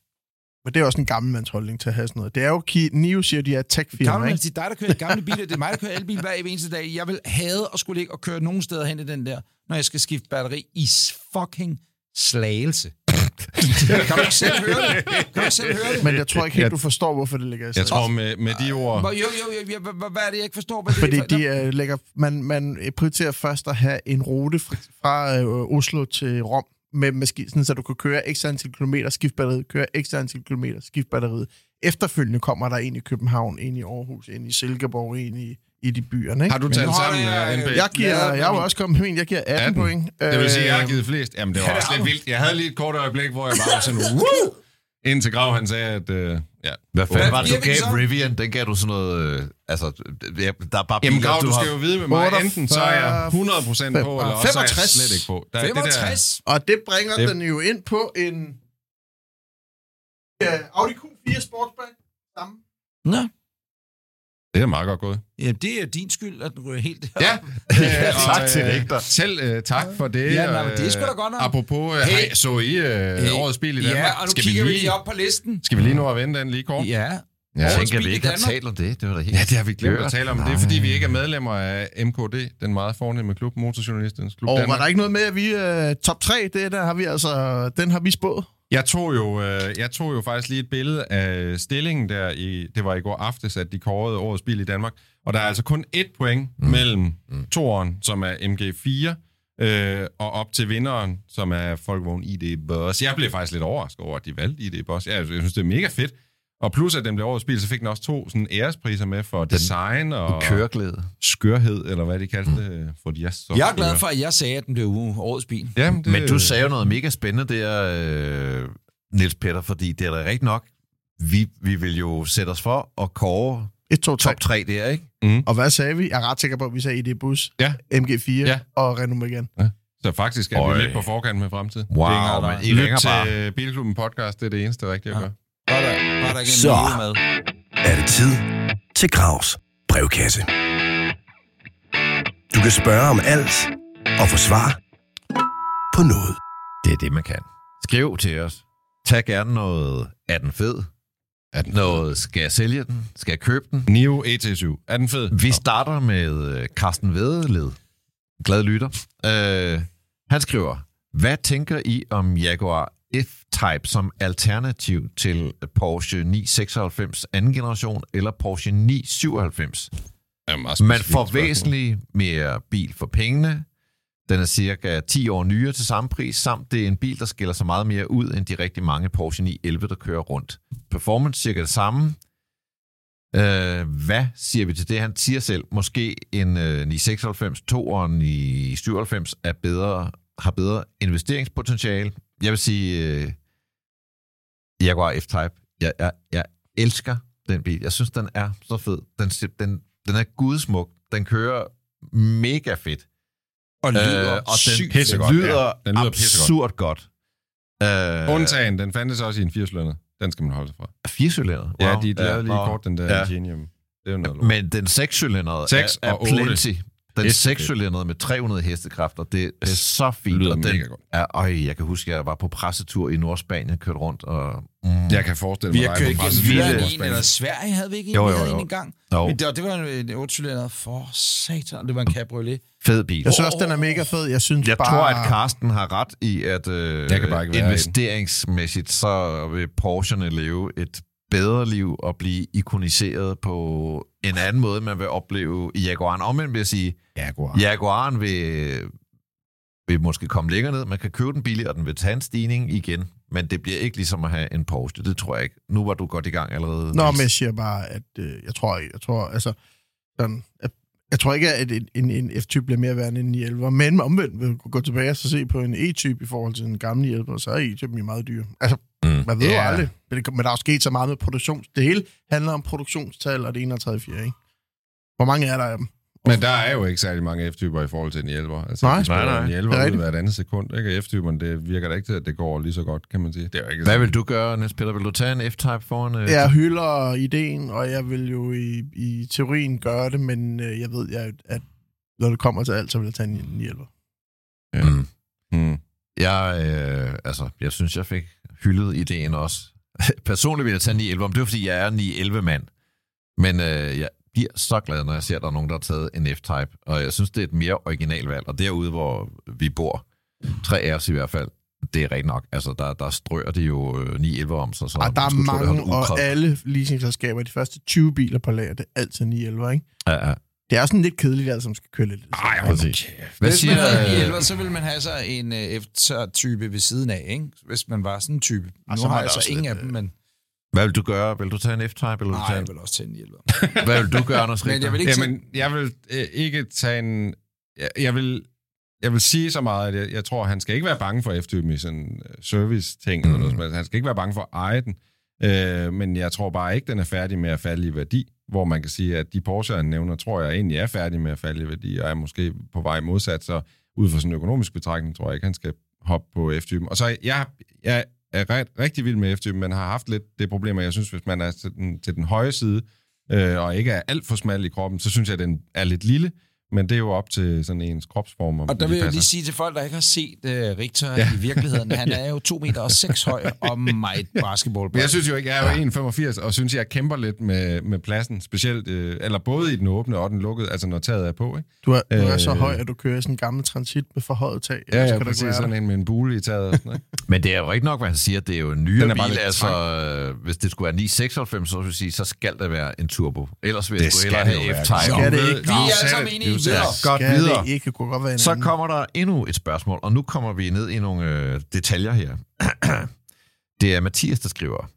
Men det er også en gammel holdning til at have sådan noget. Det er jo, Ki- Nio siger, de er et tech-firma, Gammel, ikke? det er dig, der kører gamle biler. Det er mig, der kører elbil hver eneste dag. Jeg vil have at skulle ligge og køre nogen steder hen i den der, når jeg skal skifte batteri i fucking slagelse. kan du ikke selv høre det? Kan du ikke selv høre det? Men jeg tror ikke helt, du forstår, hvorfor det ligger i Jeg tror med, med de ord... Hvor- Jo, jo, jo, jo, hvad- er det, jeg ikke forstår? Hvad det Fordi er, de øh, lægger, man, man prioriterer først at have en rute fra, fra øh, Oslo til Rom med maskinen, sådan, så du kan køre x antal kilometer, skifte batteriet, køre x antal kilometer, skifte batteriet. Efterfølgende kommer der en i København, en i Aarhus, en i Silkeborg, en i, i de byerne. Ikke? Har du talt sammen, jeg, øh, NB? Jeg, giver, jeg er jo også kommet med en, jeg giver 18, 18. point. Det vil sige, at jeg har Øh, givet flest. Jamen, det var også har lidt du. vildt. Jeg havde lige et kort øjeblik, hvor jeg bare var sådan, Woo! indtil Grav han sagde, at... Øh, ja. Hvad fanden var det, du gav så? Rivian? Den gav du sådan noget... Øh, altså, der er bare Jamen, Grav, du har- skal jo vide med mig, 48, enten så er jeg 100% på, eller også så er jeg 65. slet ikke på. Der, er det 65. Og det bringer Det- den jo ind på en ja, Audi Q4 Sportsback. Samme. Nå, Der, det er meget godt gået. ja, det er din skyld, at den ryger helt Ja, Ja, tak og, til øh, Richter. Selv øh, tak for det. Ja, nej, men det er øh, sgu da godt nok. Apropos, øh, Hey. så I øh, Hey. årets bil i Danmark? Ja, og nu skal, kigger vi lige, lige op på listen. skal vi lige nå at vende den lige kort? Ja. Jeg Ja. tænker, at bil vi ikke har talt om det. Det var da helt... Ja, det har vi glemt at tale om. Det er, fordi vi ikke er medlemmer af MKD, den meget fornemme klub, Motorjournalisternes Klub Og var Danmark. der ikke noget med, at vi uh, top 3, det der har vi altså, den har vi spået. Jeg tog, jo, øh, jeg tog jo faktisk lige et billede af stillingen der, i, det var i går aftes, at de kårede årets bil i Danmark. Og der er altså kun et point mm. mellem mm. toeren, som er MG4, øh, og op til vinderen, som er Volkswagen ID Boss. Jeg blev faktisk lidt overrasket over, at de valgte ID Boss. Jeg, jeg synes, det er mega fedt. Og plus, at den blev årets bil, så fik den også to sådan, ærespriser med for design og Køreglæde. skørhed, eller hvad de kaldte det. Mm. For de er så Jeg er glad for, at jeg sagde, at den blev årets bil. Jamen, det, Men du sagde jo noget mega spændende der, øh, Niels Petter, fordi det er da rigtigt nok. Vi, vi vil jo sætte os for at kåre 1, 2, 3. top 3 der, ikke? Og hvad sagde vi? Jeg er ret sikker på, at vi sagde ID Bus, Ja. MG4 Ja. og Renault Megane. Så faktisk er Øj. vi lidt på forkant med fremtiden. Wow, Det er ikke men I Lyt til bare. Bilklubben podcast, det er det eneste rigtige at Ja. gøre. Bare der ikke Så. med. er det tid til Gravs brevkasse. Du kan spørge om alt og få svar på noget. Det er det, man kan. Skriv til os. Tag gerne noget, er den fed? Er den Noget, skal jeg sælge den? Skal jeg købe den? Nio ET7. Er den fed? Vi starter med øh, Carsten Vedeled. Glad lytter. Øh, han skriver, hvad tænker I om Jaguar F-Type som alternativ til Porsche 996 anden generation eller Porsche 997? Ja, meget Man får væsentligt mere bil for pengene. Den er cirka 10 år nyere til samme pris, samt det er en bil, der skiller sig meget mere ud end de rigtig mange Porsche 911, der kører rundt. Performance cirka det samme. Øh, hvad siger vi til det? Han siger selv, måske en øh, 996, 2 og en 997 er bedre, har bedre investeringspotentiale. Jeg vil sige, øh, Jaguar F-Type. Jeg, jeg, jeg elsker den bil. Jeg synes, den er så fed. Den, den, den er gudsmuk. Den kører mega fedt. Og lyder Øh, og den sygt pissegodt. lyder, Ja, den lyder absurd godt. Øh, Undtagen, den fandtes også i en 80 Den skal man holde sig fra. Firecylindret. Ja, de lavede lige nå. kort den der Ja. Ingenium. Det er jo noget lort. Men den sekscylindrede Seks er, er og otte. plenty. Den sekscylindrede med 300 hestekræfter, det, det er så fint. lyder og den mega godt. Er, øj, jeg kan huske, jeg var på pressetur i Nordspanien, kørte rundt, og... Mm, Jeg kan forestille Vi mig, har dig kørt igennem en, eller Sverige havde vi ikke en, Jo, vi jo, jo. en engang. Jo. Men det, var, det var en, en 8 for satan, det var en cabriolet. fed bil. Jeg synes også, den er mega fed. Jeg synes Jeg bare... tror, at Carsten har ret i, at øh, Jeg kan bare ikke investeringsmæssigt, så vil Porscherne leve et bedre liv og blive ikoniseret på en anden måde, man vil opleve i Jaguaren. Omvendt vil jeg sige, Jaguar. Jaguaren vil, vil måske komme længere ned. Man kan købe den billigere, og den vil tage en stigning igen. Men det bliver ikke ligesom at have en Porsche. Det tror jeg ikke. Nu var du godt i gang allerede. Nå, men jeg siger bare, at øh, jeg tror jeg tror, altså, sådan, at, jeg tror ikke, at en, en, F-type bliver mere værd end en 911, men omvendt vil gå tilbage og så se på en E-type i forhold til en gammel 911, så er E-typen jo meget dyr. Altså, Mm. man ved jo Ja. aldrig, men, det, men der er jo sket så meget med produktion. Det hele handler om produktionstal, og det ene og tredje, fire, ikke? Hvor mange er der af dem? Men der er jo ikke særlig mange F-typer i forhold til en hjælper. Altså, Nej. Nej, nej. en hjælper Det er ud rigtigt. hver andet sekund. Ikke? F-typeren, det virker da ikke til, at det går lige så godt, kan man sige. Det er ikke Hvad vil du gøre, Niels Peter? Vil du tage en F-Type foran? Øh, Jeg hylder ideen, og jeg vil jo i, i teorien gøre det, men øh, jeg ved, jeg, at når det kommer til alt, så vil jeg tage en 911. Ja. Mm. Jeg, øh, altså, jeg synes, jeg fik hyldet ideen også. Personligt vil jeg tage 911, men det er fordi, jeg er 911 mand. Men øh, jeg bliver så glad, når jeg ser, at der er nogen, der har taget en F-Type. Og jeg synes, det er et mere original valg. Og derude, hvor vi bor, tre af os i hvert fald, det er rigtigt nok. Altså, der, der strøger de jo øh, 911 om sig. Så Og der er tro, det mange, holdt og alle leasingselskaber, de første 20 biler på lager, det er altid 911, ikke? Ja, ja. Det er sådan lidt kedeligt, altså, som skal køre lidt. Ej, hold kæft. Hvad Hvis siger man havde en øh, 911, så ville man have så en uh, F-type ved siden af, ikke? Hvis man var sådan en type. Nu så har der jeg så også ingen lidt, af dem, men Hvad vil du gøre? Vil du tage en F-Type? Eller vil du nej, tage jeg en... vil også tage en 911. Hvad vil du gøre, Anders Men jeg vil ikke Jamen, jeg vil øh, ikke tage en... Jeg, jeg vil... Jeg vil sige så meget, at jeg, jeg tror, han skal ikke være bange for F-typen i sådan en service-ting. Mm. Eller noget, som helst. han skal ikke være bange for at eje den. Øh, men jeg tror bare ikke, den er færdig med at falde i værdi. Hvor man kan sige, at de Porsche, han nævner, tror jeg egentlig er færdige med at falde i værdi, og er måske på vej modsat. Så ud fra sådan en økonomisk betragtning, tror jeg ikke, han skal hoppe på F-typen. Og så jeg, jeg er ret, rigtig vild med F-typen, men har haft lidt det problem, at jeg synes, hvis man er til den, til den høje side, øh, og ikke er alt for smal i kroppen, så synes jeg, at den er lidt lille, men det er jo op til sådan ens kropsform. Og der de vil jeg lige sige til folk, der ikke har set uh, Richter Ja. ja. i virkeligheden, han er jo 2 meter og 6 høj og meget basketball. Men jeg synes jo ikke, jeg er jo 1,85, og synes, jeg kæmper lidt med, med pladsen, specielt, øh, eller både i den åbne og den lukkede, altså når taget er på, ikke? Du er, du er så Øh. høj, at du kører sådan en gammel transit med forhøjet tag. Ja, ja, kan du ikke præcis, være sådan der. en med en bule i taget. Og sådan, ikke? Men det er jo ikke nok, hvad han siger. Det er jo en nyere er bil. Altså, hvis det skulle være 996, så vil jeg sige, så skal det være en turbo. Ellers vil jeg Det sgu hellere det have. F-Type. Skal det ikke? Vi er alle sammen det. enige videre. det. Godt Skal videre. det ikke? Kunne godt være en Så anden. kommer der endnu et spørgsmål, og nu kommer vi ned i nogle øh, detaljer her. det er Mathias, der skriver.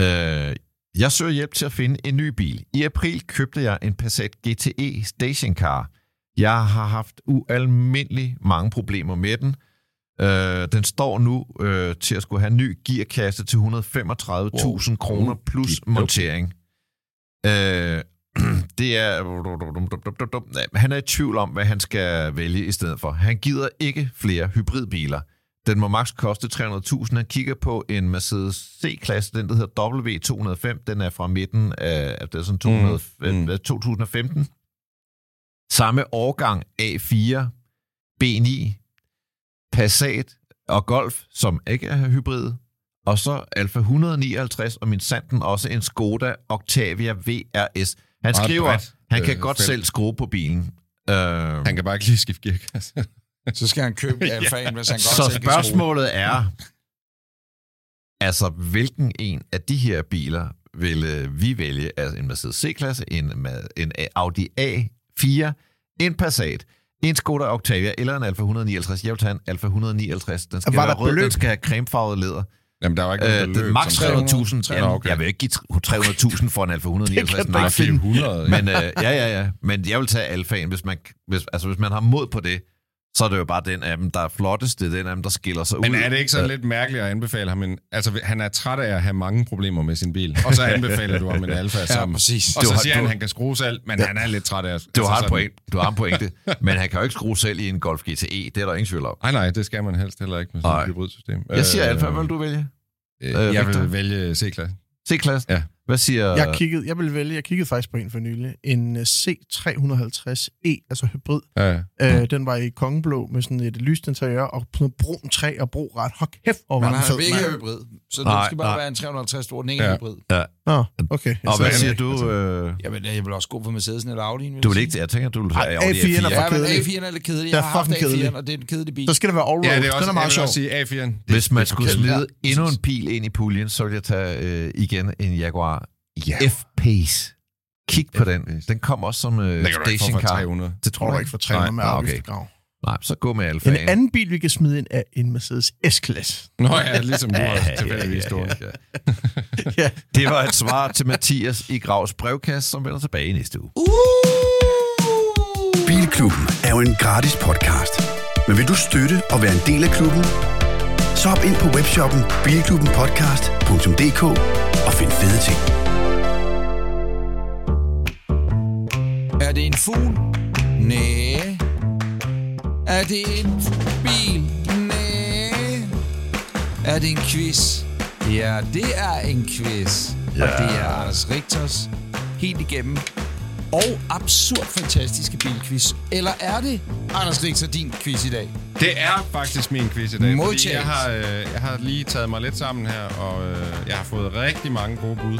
Øh, jeg søger hjælp til at finde en ny bil. I april købte jeg en Passat GTE stationcar. Jeg har haft ualmindelig mange problemer med den. Øh, den står nu øh, til at skulle have en ny gearkasse til 135.000 kroner plus montering. Øh, det er... Han er i tvivl om, hvad han skal vælge i stedet for. Han gider ikke flere hybridbiler. Den må maks koste 300.000. Han kigger på en Mercedes C-klasse, den der hedder W205. Den er fra midten af, det er sådan 200, Mm, mm. mm. 2015. Samme årgang A4, B9, Passat og Golf, som ikke er hybrid. Og så Alfa 159, og min sanden også en Skoda Octavia VRS. Han skriver, bredt, han kan øh, godt felt. selv skrue på bilen. Uh, Han kan bare ikke lige skifte gearkasse. Så skal han købe alfaen, hvis han godt så selv kan skrue. spørgsmålet er, altså hvilken en af de her biler vil øh, vi vælge? Altså en Mercedes C-klasse, en, en Audi A4, en Passat, en Skoda Octavia eller en Alfa 159. Jeg vil tage en Alfa 159. Den skal Var være der rød, den beløb? skal have cremefarvet læder. Jamen, der var ikke noget Øh, beløb, det, max som- 300.000. Nå, Jamen, okay. Jeg vil ikke give 300.000 for en Alfa 169. kan Nej, du finde. 400. Men øh, ja, ja, ja. Men jeg vil tage alfaen, hvis man, hvis, altså, hvis man har mod på det, så er det jo bare den af dem, der er flottest. Det er den af dem, der skiller sig Men ud. er det ikke sådan lidt mærkeligt at anbefale ham en... Altså, han er træt af at have mange problemer med sin bil, og så anbefaler du ham en Alfa, som... præcis. Og Du så har- siger han, du- at han kan skrue selv, men han er lidt træt af... Du har, altså point. du har en pointe, men han kan jo ikke skrue selv i en Golf GTE. Det er der ingen tvivl om. Nej, nej, det skal man helst heller ikke med sådan et hybridsystem. Jeg siger Øh, Alfa, hvad vil du vælge? øh, øh, Jeg Victor? vil vælge C-klasse. C-klassen? Ja. Hvad siger... Jeg kiggede, jeg vil vælge, jeg kiggede faktisk på en for nylig, en øh, C350E, altså hybrid. Ja. Øh, den var i kongeblå med sådan et lyst interiør og sådan noget brun træ og broret. Hold kæft, hvor var den fed. er ikke hybrid, så Nej, det skal bare nej. være en 350 stor, den ikke er Ja. hybrid. Nå, okay. Og Så- hvad siger du? Øh, Jamen, jeg vil også gå for Mercedesen eller Audi'en. du vil ikke... Jeg tænker, du vil tage Ej, Audi A4'en er A4. for Ja, men kedelig. A4'en er lidt kedelig. Den Jeg har haft fucking kedelig. A4'en, og det er en kedelig bil. Så skal det være all-road. Ja, det er også, den er meget sjov. sige A4'en. Det- Hvis man skulle smide endnu en pil ind i puljen, så ville jeg tage øh, igen en Jaguar F-Pace. Kig på den. Den kom også som for stationcar. 300. Det tror du ikke for 300 med Nej, afgift okay. og grav. Nej, så gå med Alfa. En anden bil, vi kan smide ind, er en Mercedes S-klasse. Nå ja, ligesom du Ja, også ja, tilfældigvis ja, stod. ja, ja. Det var et svar til Mathias i Gravs brevkasse, som vender tilbage i næste uge. Bilklubben er jo en gratis podcast. Men vil du støtte og være en del af klubben? Så hop ind på webshoppen bilklubbenpodcast.dk og find fede ting. Er det en fugl? Næh. Er det en bil? Næh. Er det en quiz? Ja, det er en quiz. Ja. Og det er Anders Rigtors helt igennem og absurd fantastiske bilquiz. Eller er det, Anders Richter, din quiz i dag? Det er faktisk min quiz i dag. fordi Modtaget. Jeg har, øh, jeg har lige taget mig lidt sammen her, og øh, jeg har fået rigtig mange gode bud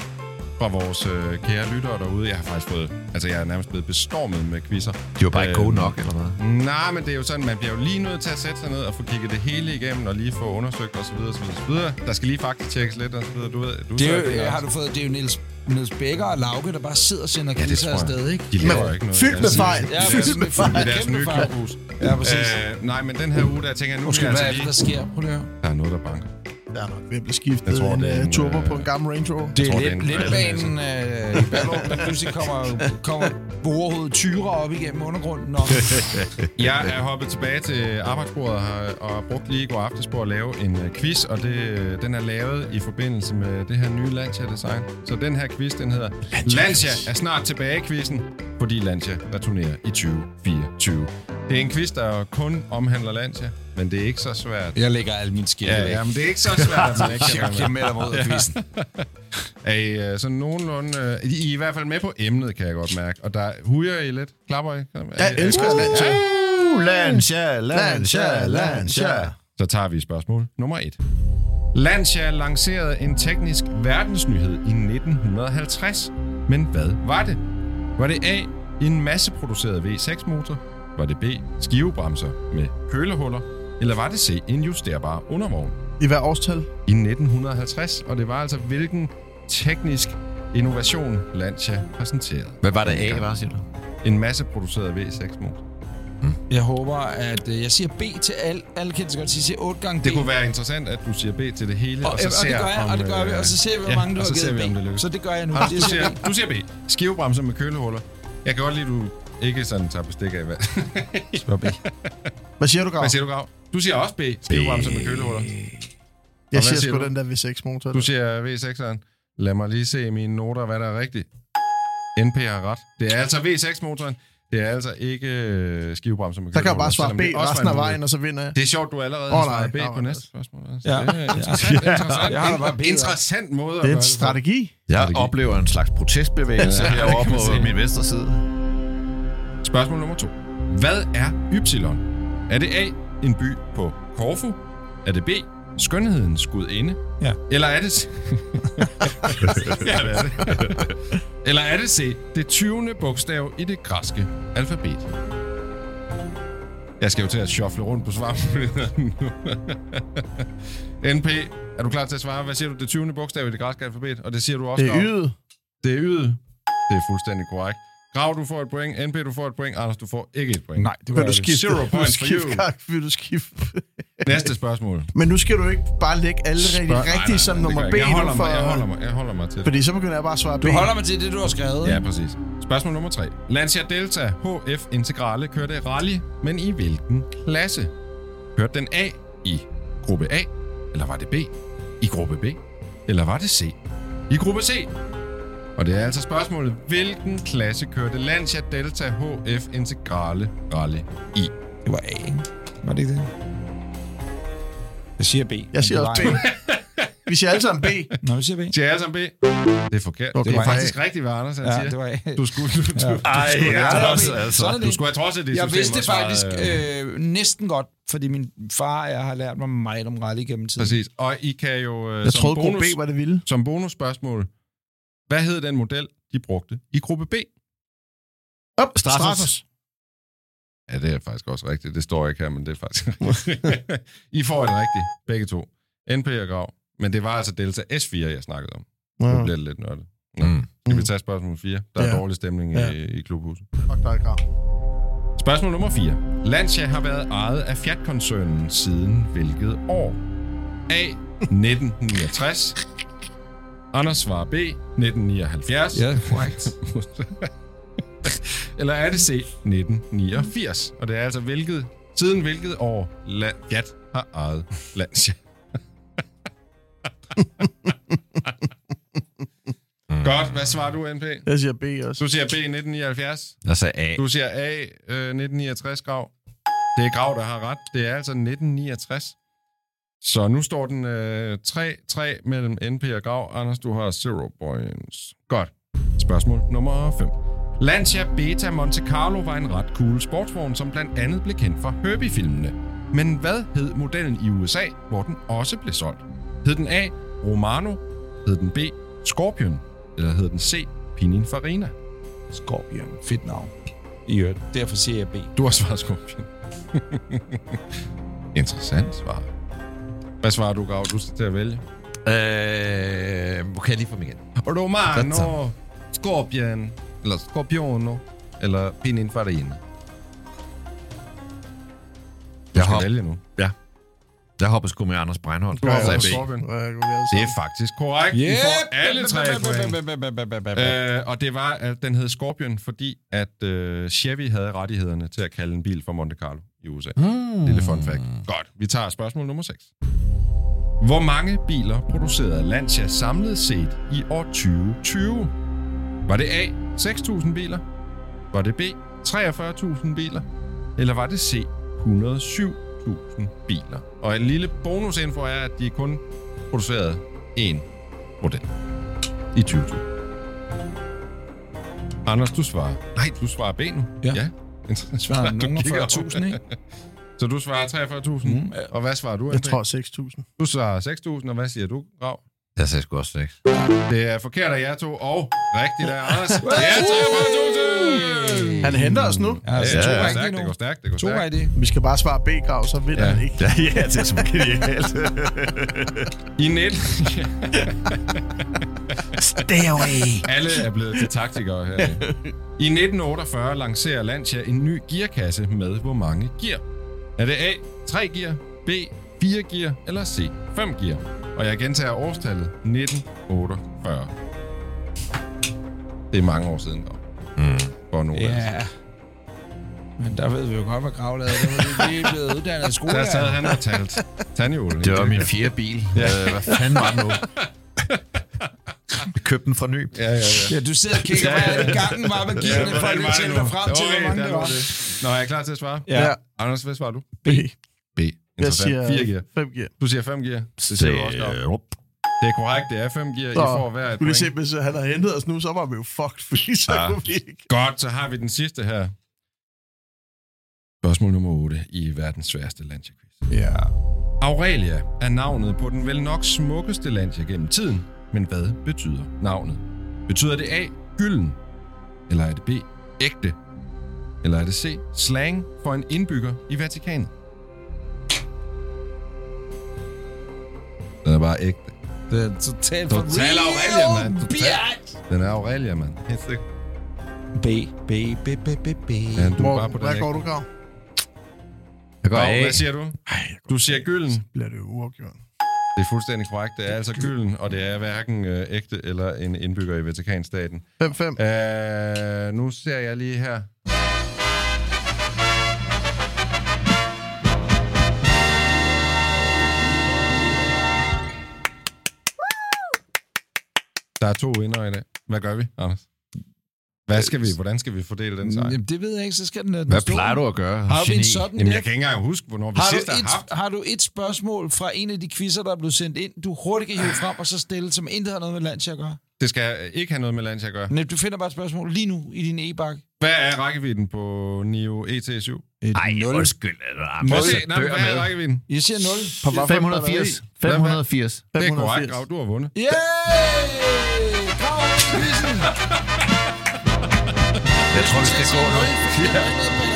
fra vores øh, kære lyttere derude. Jeg har faktisk fået, altså jeg er nærmest blevet bestormet med quizzer. De var bare ikke Øh, gode nok, eller hvad? Nej, men det er jo sådan, man bliver jo lige nødt til at sætte sig ned og få kigget det hele igennem, og lige få undersøgt osv. osv., osv. Der skal lige faktisk tjekkes lidt og så videre. Du ved, du Det er så- jo, har du fået, det er jo Niels, Niels Bækker og Lauke, der bare sidder og sender Ja, det quizzer afsted, ikke? De laver ikke noget. Fyldt med Altså, fejl. Ja, deres- Med fejl. I deres Kæmpe nye klubhus. Ja, præcis. Øh, nej, men den her uge, der tænker jeg, nu Undskyld, skal jeg hvad er altså det, lige... der sker? Prøv lige. Der er noget, der banker. Der er nok at blive skiftet Jeg tror, en, det er uh, en, turbo øh, på en gammel Range Rover. Det er tror, det er lidt, lidt banen øh, i Ballerup, der pludselig kommer, kommer borehovedet tyre op igennem undergrunden. Og, Jeg er hoppet tilbage til arbejdsbordet og har, og brugt lige i går aftes på at lave en uh, quiz, og det, øh, den er lavet i forbindelse med det her nye Lancia-design. Så den her quiz, den hedder Lancia er snart tilbage-quizzen, fordi Lancia returnerer i 2024. Det er en quiz, der kun omhandler Lancia, men det er ikke så svært. jeg lægger alle mine skilte Ja, væk. ja, men det er ikke så svært, at man ikke kan Jeg kan med dig mod quizzen. Er I uh, sådan nogenlunde... Uh, I er i hvert fald med på emnet, kan jeg godt mærke. Og der hujer I lidt? Klapper I? Jeg elsker Lancia. Uh, Lancia, Lancia, Lancia. Så tager vi spørgsmål nummer et. Lancia lancerede en teknisk verdensnyhed i 1950. Men hvad var det? Var det A. En masseproduceret V6-motor? Var det B. Skivebremser med kølehuller? Eller var det C. En justerbar undervogn? I hver årstal? I 1950, og det var altså hvilken teknisk innovation Lancia præsenterede. Hvad var det A, var, siger du? En masseproduceret V6-motor. Jeg håber, at øh, jeg siger B til alle. Alle kan godt sige, siger 8 gange B. Det kunne være interessant, at du siger B til det hele, og, og, så og, ser det gør jeg, om, og det gør vi, øh, og så ser vi, hvor ja, mange du har givet vi, om det B. Så det gør jeg nu. Jeg du siger du siger B. Skivebremser med kølehuller. Jeg kan godt lide, at du ikke sådan tager bestik af, hvad... Hvad siger du, Grav? hvad siger du, Grav? Du siger også B. Skivebremser med kølehuller. Jeg siger siger sgu den der V6-motor. Du siger V6'eren. Lad mig lige se i mine noter, hvad der er rigtigt. NP har ret. Det er altså V6-motoren. Det er altså ikke øh, skivebremser med Så kan jeg bare svare B resten af en vejen, og så vinder jeg. Det er sjovt, du allerede nej. svaret B Nej, på næste spørgsmål. Altså, Ja. Det er interessant, interessant. Bare B. Interessant måde at Det er en strategi. Jeg oplever en slags protestbevægelse Ja, man på min venstre side. Spørgsmål nummer to. Hvad er Y? Er det A, en by på Korfu? Er det B, skønhedens gudinde? Ja. Eller er det... ja, det er det. Eller er det C, det 20. bogstav i det græske alfabet? Jeg skal jo til at shuffle rundt på svarmulighederne nu. NP, er du klar til at svare? Hvad siger du? Det 20. bogstav i det græske alfabet? Og det siger du også, Det er ydet. Det er ydet. Det er fuldstændig korrekt. Grav, du får et point. NP, du får et point. Anders, du får ikke et point. Nej, det var du skifte? Zero points for skifte? you. Kak? Vil du skifte? Næste spørgsmål. Men nu skal du ikke bare lægge alle Spørg- rigtig Nej, nej, rigtige som nummer B jeg holder, for... mig, jeg, holder mig, jeg holder mig til det. Fordi så begynder jeg bare at svare B. Du holder mig til det, du har skrevet. Ja, præcis. Spørgsmål nummer 3. Lancia Delta HF Integrale kørte rally, men i hvilken klasse? Hørte den A i gruppe A, eller var det B i gruppe B, eller var det C i gruppe C? Og det er altså spørgsmålet, hvilken klasse kørte Lancia Delta HF Integrale Rally i? Det var A, ikke? Var det ikke det? Jeg siger B. Jeg siger også B. Vi siger alle sammen B. Nå, vi siger B. Siger jeg alle sammen B? Det er forkert. Okay, det er A. faktisk rigtigt, hvad Anders han Ja, siger. det var A. Du skulle, du, du, Ja. du, Ej, skulle ja, altså. Sådan er det. Du skulle have trodset det Jeg system vidste svaret, faktisk øh, næsten godt, fordi min far og jeg har lært mig meget om rally gennem tiden. Præcis. Og I kan jo øh, Jeg som, troede, bonus, B var det vilde. som bonusspørgsmål, hvad hed den model, de brugte i gruppe B? Op, Stratos. Stratos. Ja, det er faktisk også rigtigt. Det står ikke her, men det er faktisk rigtigt. I får det rigtigt, begge to. NP og Grav. Men det var altså Delta S4, jeg snakkede om. Nu Ja. bliver det lidt nørdet. Nå, Mm. Skal vi tage spørgsmål 4? Der er Ja. dårlig stemning Ja. i, i klubhuset. Fuck dig, Grav. Spørgsmål nummer 4. Lancia har været ejet af Fiat-koncernen siden hvilket år? A. 1969. Anders svarer B. 1979. Ja, korrekt. Eller er det C. 1989? Og det er altså hvilket, siden hvilket år La- Fiat har ejet Lancia. Godt, hvad svarer du, NP? Jeg siger B også. Du siger B 1979. Jeg sagde A. Du siger A, øh, 1969 grav. Det er grav, der har ret. Det er altså 1969. Så nu står den øh, 3-3 mellem NP og grav. Anders, du har 0 points. Godt. Spørgsmål nummer 5. Lancia Beta Monte Carlo var en ret cool sportsvogn, som blandt andet blev kendt fra Herbie-filmene. Men hvad hed modellen i USA, hvor den også blev solgt? Hed den A. Romano? Hed den B. Scorpion? Eller hed den C. Pininfarina? Scorpion. Fedt navn. I øvrigt. Derfor siger jeg B. Du har svaret Scorpion. Interessant svar. Hvad svarer du, Grav? Du skal til at vælge. Øh, kan jeg lige få dem igen? Romano, Scorpion, eller Scorpiono, eller Pininfarina. Du Jeg skal har- vælge nu. Jeg hopper sgu med Anders Breinholt. Du været B. Scorpion. Ja, Det er faktisk korrekt. I får alle tre point. Øh, Øh, og det var, at den hed Scorpion, fordi at øh, Chevy havde rettighederne til at kalde en bil for Monte Carlo i USA. Mm. Lille fun fact. Godt, vi tager spørgsmål nummer 6. Hvor mange biler producerede Lancia samlet set i år 2020? Var det A, 6.000 biler? Var det B, 43.000 biler? Eller var det C, 107.000 biler? Og en lille bonusinfo er, at de kun producerede én model i 2020. Anders, du svarer. Nej, du svarer B nu. Ja. ja. Svarer nogen af kigger 40.000, ikke? Så du svarer 43.000. Mm. Og hvad svarer du, Jeg André? tror 6.000. Du svarer 6.000, og hvad siger du, Grav? Jeg sagde sgu også 6. Det er forkert af jer to, og rigtigt af Anders. Det er 43.000! Han henter os nu. Ja, altså, Ja, to det går rigtige stærkt, nu. det går stærkt, det går To stærkt. rigtige. Vi skal bare svare B-grav, så vinder Ja. han ikke. Ja, ja, det er så genialt. I 19... Stay away. Alle er blevet til taktikere her. I 1948 lancerer Lancia en ny gearkasse med hvor mange gear? Er det A, 3 gear, B, 4 gear eller C, 5 gear? Og jeg gentager årstallet 1948. Det er mange år siden, dog. Mm. For nu. Ja. Men der ved vi jo godt, hvad Grav lavede. Det var er blevet uddannet af skole. Der sad han og talt tandhjul. Det var min fjerde bil. Ja. Øh, hvad fanden var det nu? Jeg købte den fra ny. Ja, ja, ja. Ja, du sidder og kigger, hvad i gangen var med gearne, for at tælle dig frem til, hvor mange det var. Nå, er jeg klar til at svare? Ja. Ja. Anders, hvad svarer du? B. B. Jeg siger 4 gear. 5 gear. Du siger 5 gear. Det siger du også godt. Det er korrekt, det er 5 gear. I Så, får hver et lige se, point. hvis han havde hentet os nu, så var vi jo fucked, fordi så Ja. kunne vi ikke. Godt, så har vi den sidste her. Spørgsmål nummer 8 i verdens sværeste Lancia-quiz. Ja. Aurelia er navnet på den vel nok smukkeste Lancia gennem tiden. Men hvad betyder navnet? Betyder det A, gylden? Eller er det B, ægte? Eller er det C, slang for en indbygger i Vatikanet? Den er bare ægte. Det er totalt Total Aurelia, mand. Total. Den er Aurelia, mand. Helt sikkert. B, B, B, B, B, B. Ja, du er Hvor, bare på den hvad går du, Grav? Jeg går af. hvad siger du? Du siger gylden. Bliver det jo uafgjort. Det er fuldstændig korrekt. Det er altså gylden, og det er hverken øh, ægte eller en indbygger i Vatikanstaten. 5-5. Øh, nu ser jeg lige her. Der er to vinder i dag. Hvad gør vi, Anders? Hvad skal vi, hvordan skal vi fordele den sejr? Jamen, det ved jeg ikke, så skal den... den Hvad stå. plejer du at gøre? Har vi en sådan Jamen, jeg kan ikke engang huske, hvornår vi Har sidst har haft. et, har du et spørgsmål fra en af de quizzer, der er blevet sendt ind, du hurtigt kan hive frem og så stille, som intet har noget med Lancia at gøre? Det skal ikke have noget med Lancia at gøre. Nej, du finder bare et spørgsmål lige nu i din e-bak. Hvad er rækkevidden på Nio E ET7? Et Ej, nul. undskyld. Prøv se, nej, hvad er rækkevidden? Jeg siger 0. På hvad for et 580. Hvad- 580. Det er 580. korrekt, Grav. Du har vundet. Yay! Grav quizzen! Jeg tror,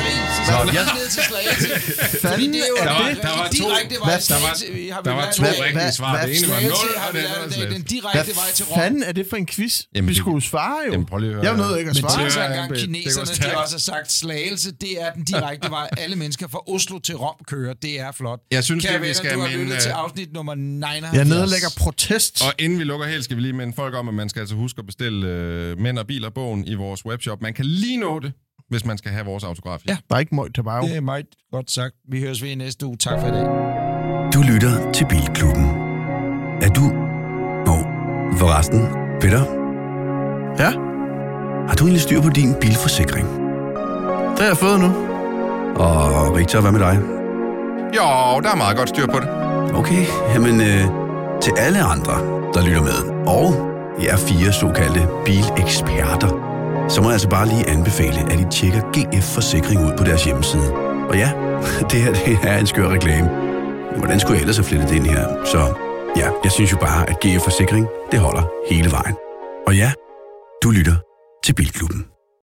Nå, jeg ned til Slagelse. Fordi det er jo er Der var- det- der var to- direkte vej Hvad- til der var- Slagelse. Der var to rigtige hvad- svar. Det ene var Slagelse 0, har og det andet var Den direkte vej til Rom. fanden er det for en quiz? Jamen, vi det- skulle svare jo. Jamen, prøv lige at høre. Jeg nåede ikke at Men svare. tænk så Ja, engang kineserne, de også har sagt, slagelse, det er den direkte vej. Alle mennesker fra Oslo til Rom kører. Det er flot. Jeg synes, Kære det, vi venner, skal du har lyttet til øh, afsnit nummer 79. Jeg nedlægger protest. Og inden vi lukker helt, skal vi lige minde folk om, at man skal altså huske at bestille øh, Mænd og Biler bogen i vores webshop. Man kan lige nå det, hvis man skal have vores autograf. Ja. Der er ikke møjt tilbage. Det er meget godt sagt. Vi høres ved i næste uge. Tak for i dag. Du lytter til Bilklubben. Er du... Nå, forresten, Peter, Ja, har du egentlig styr på din bilforsikring? det har jeg fået nu. Og Victor, hvad med dig? Jo, der er meget godt styr på det. Okay, jamen øh, til alle andre, der lytter med, og jer fire såkaldte bileksperter, så må jeg altså bare lige anbefale, at I tjekker GF Forsikring ud på deres hjemmeside. Og ja, det her det er en skør reklame. Men hvordan skulle jeg ellers have flettet det ind her? Så ja, jeg synes jo bare, at GF Forsikring, det holder hele vejen. Og ja, du lytter til Bilklubben.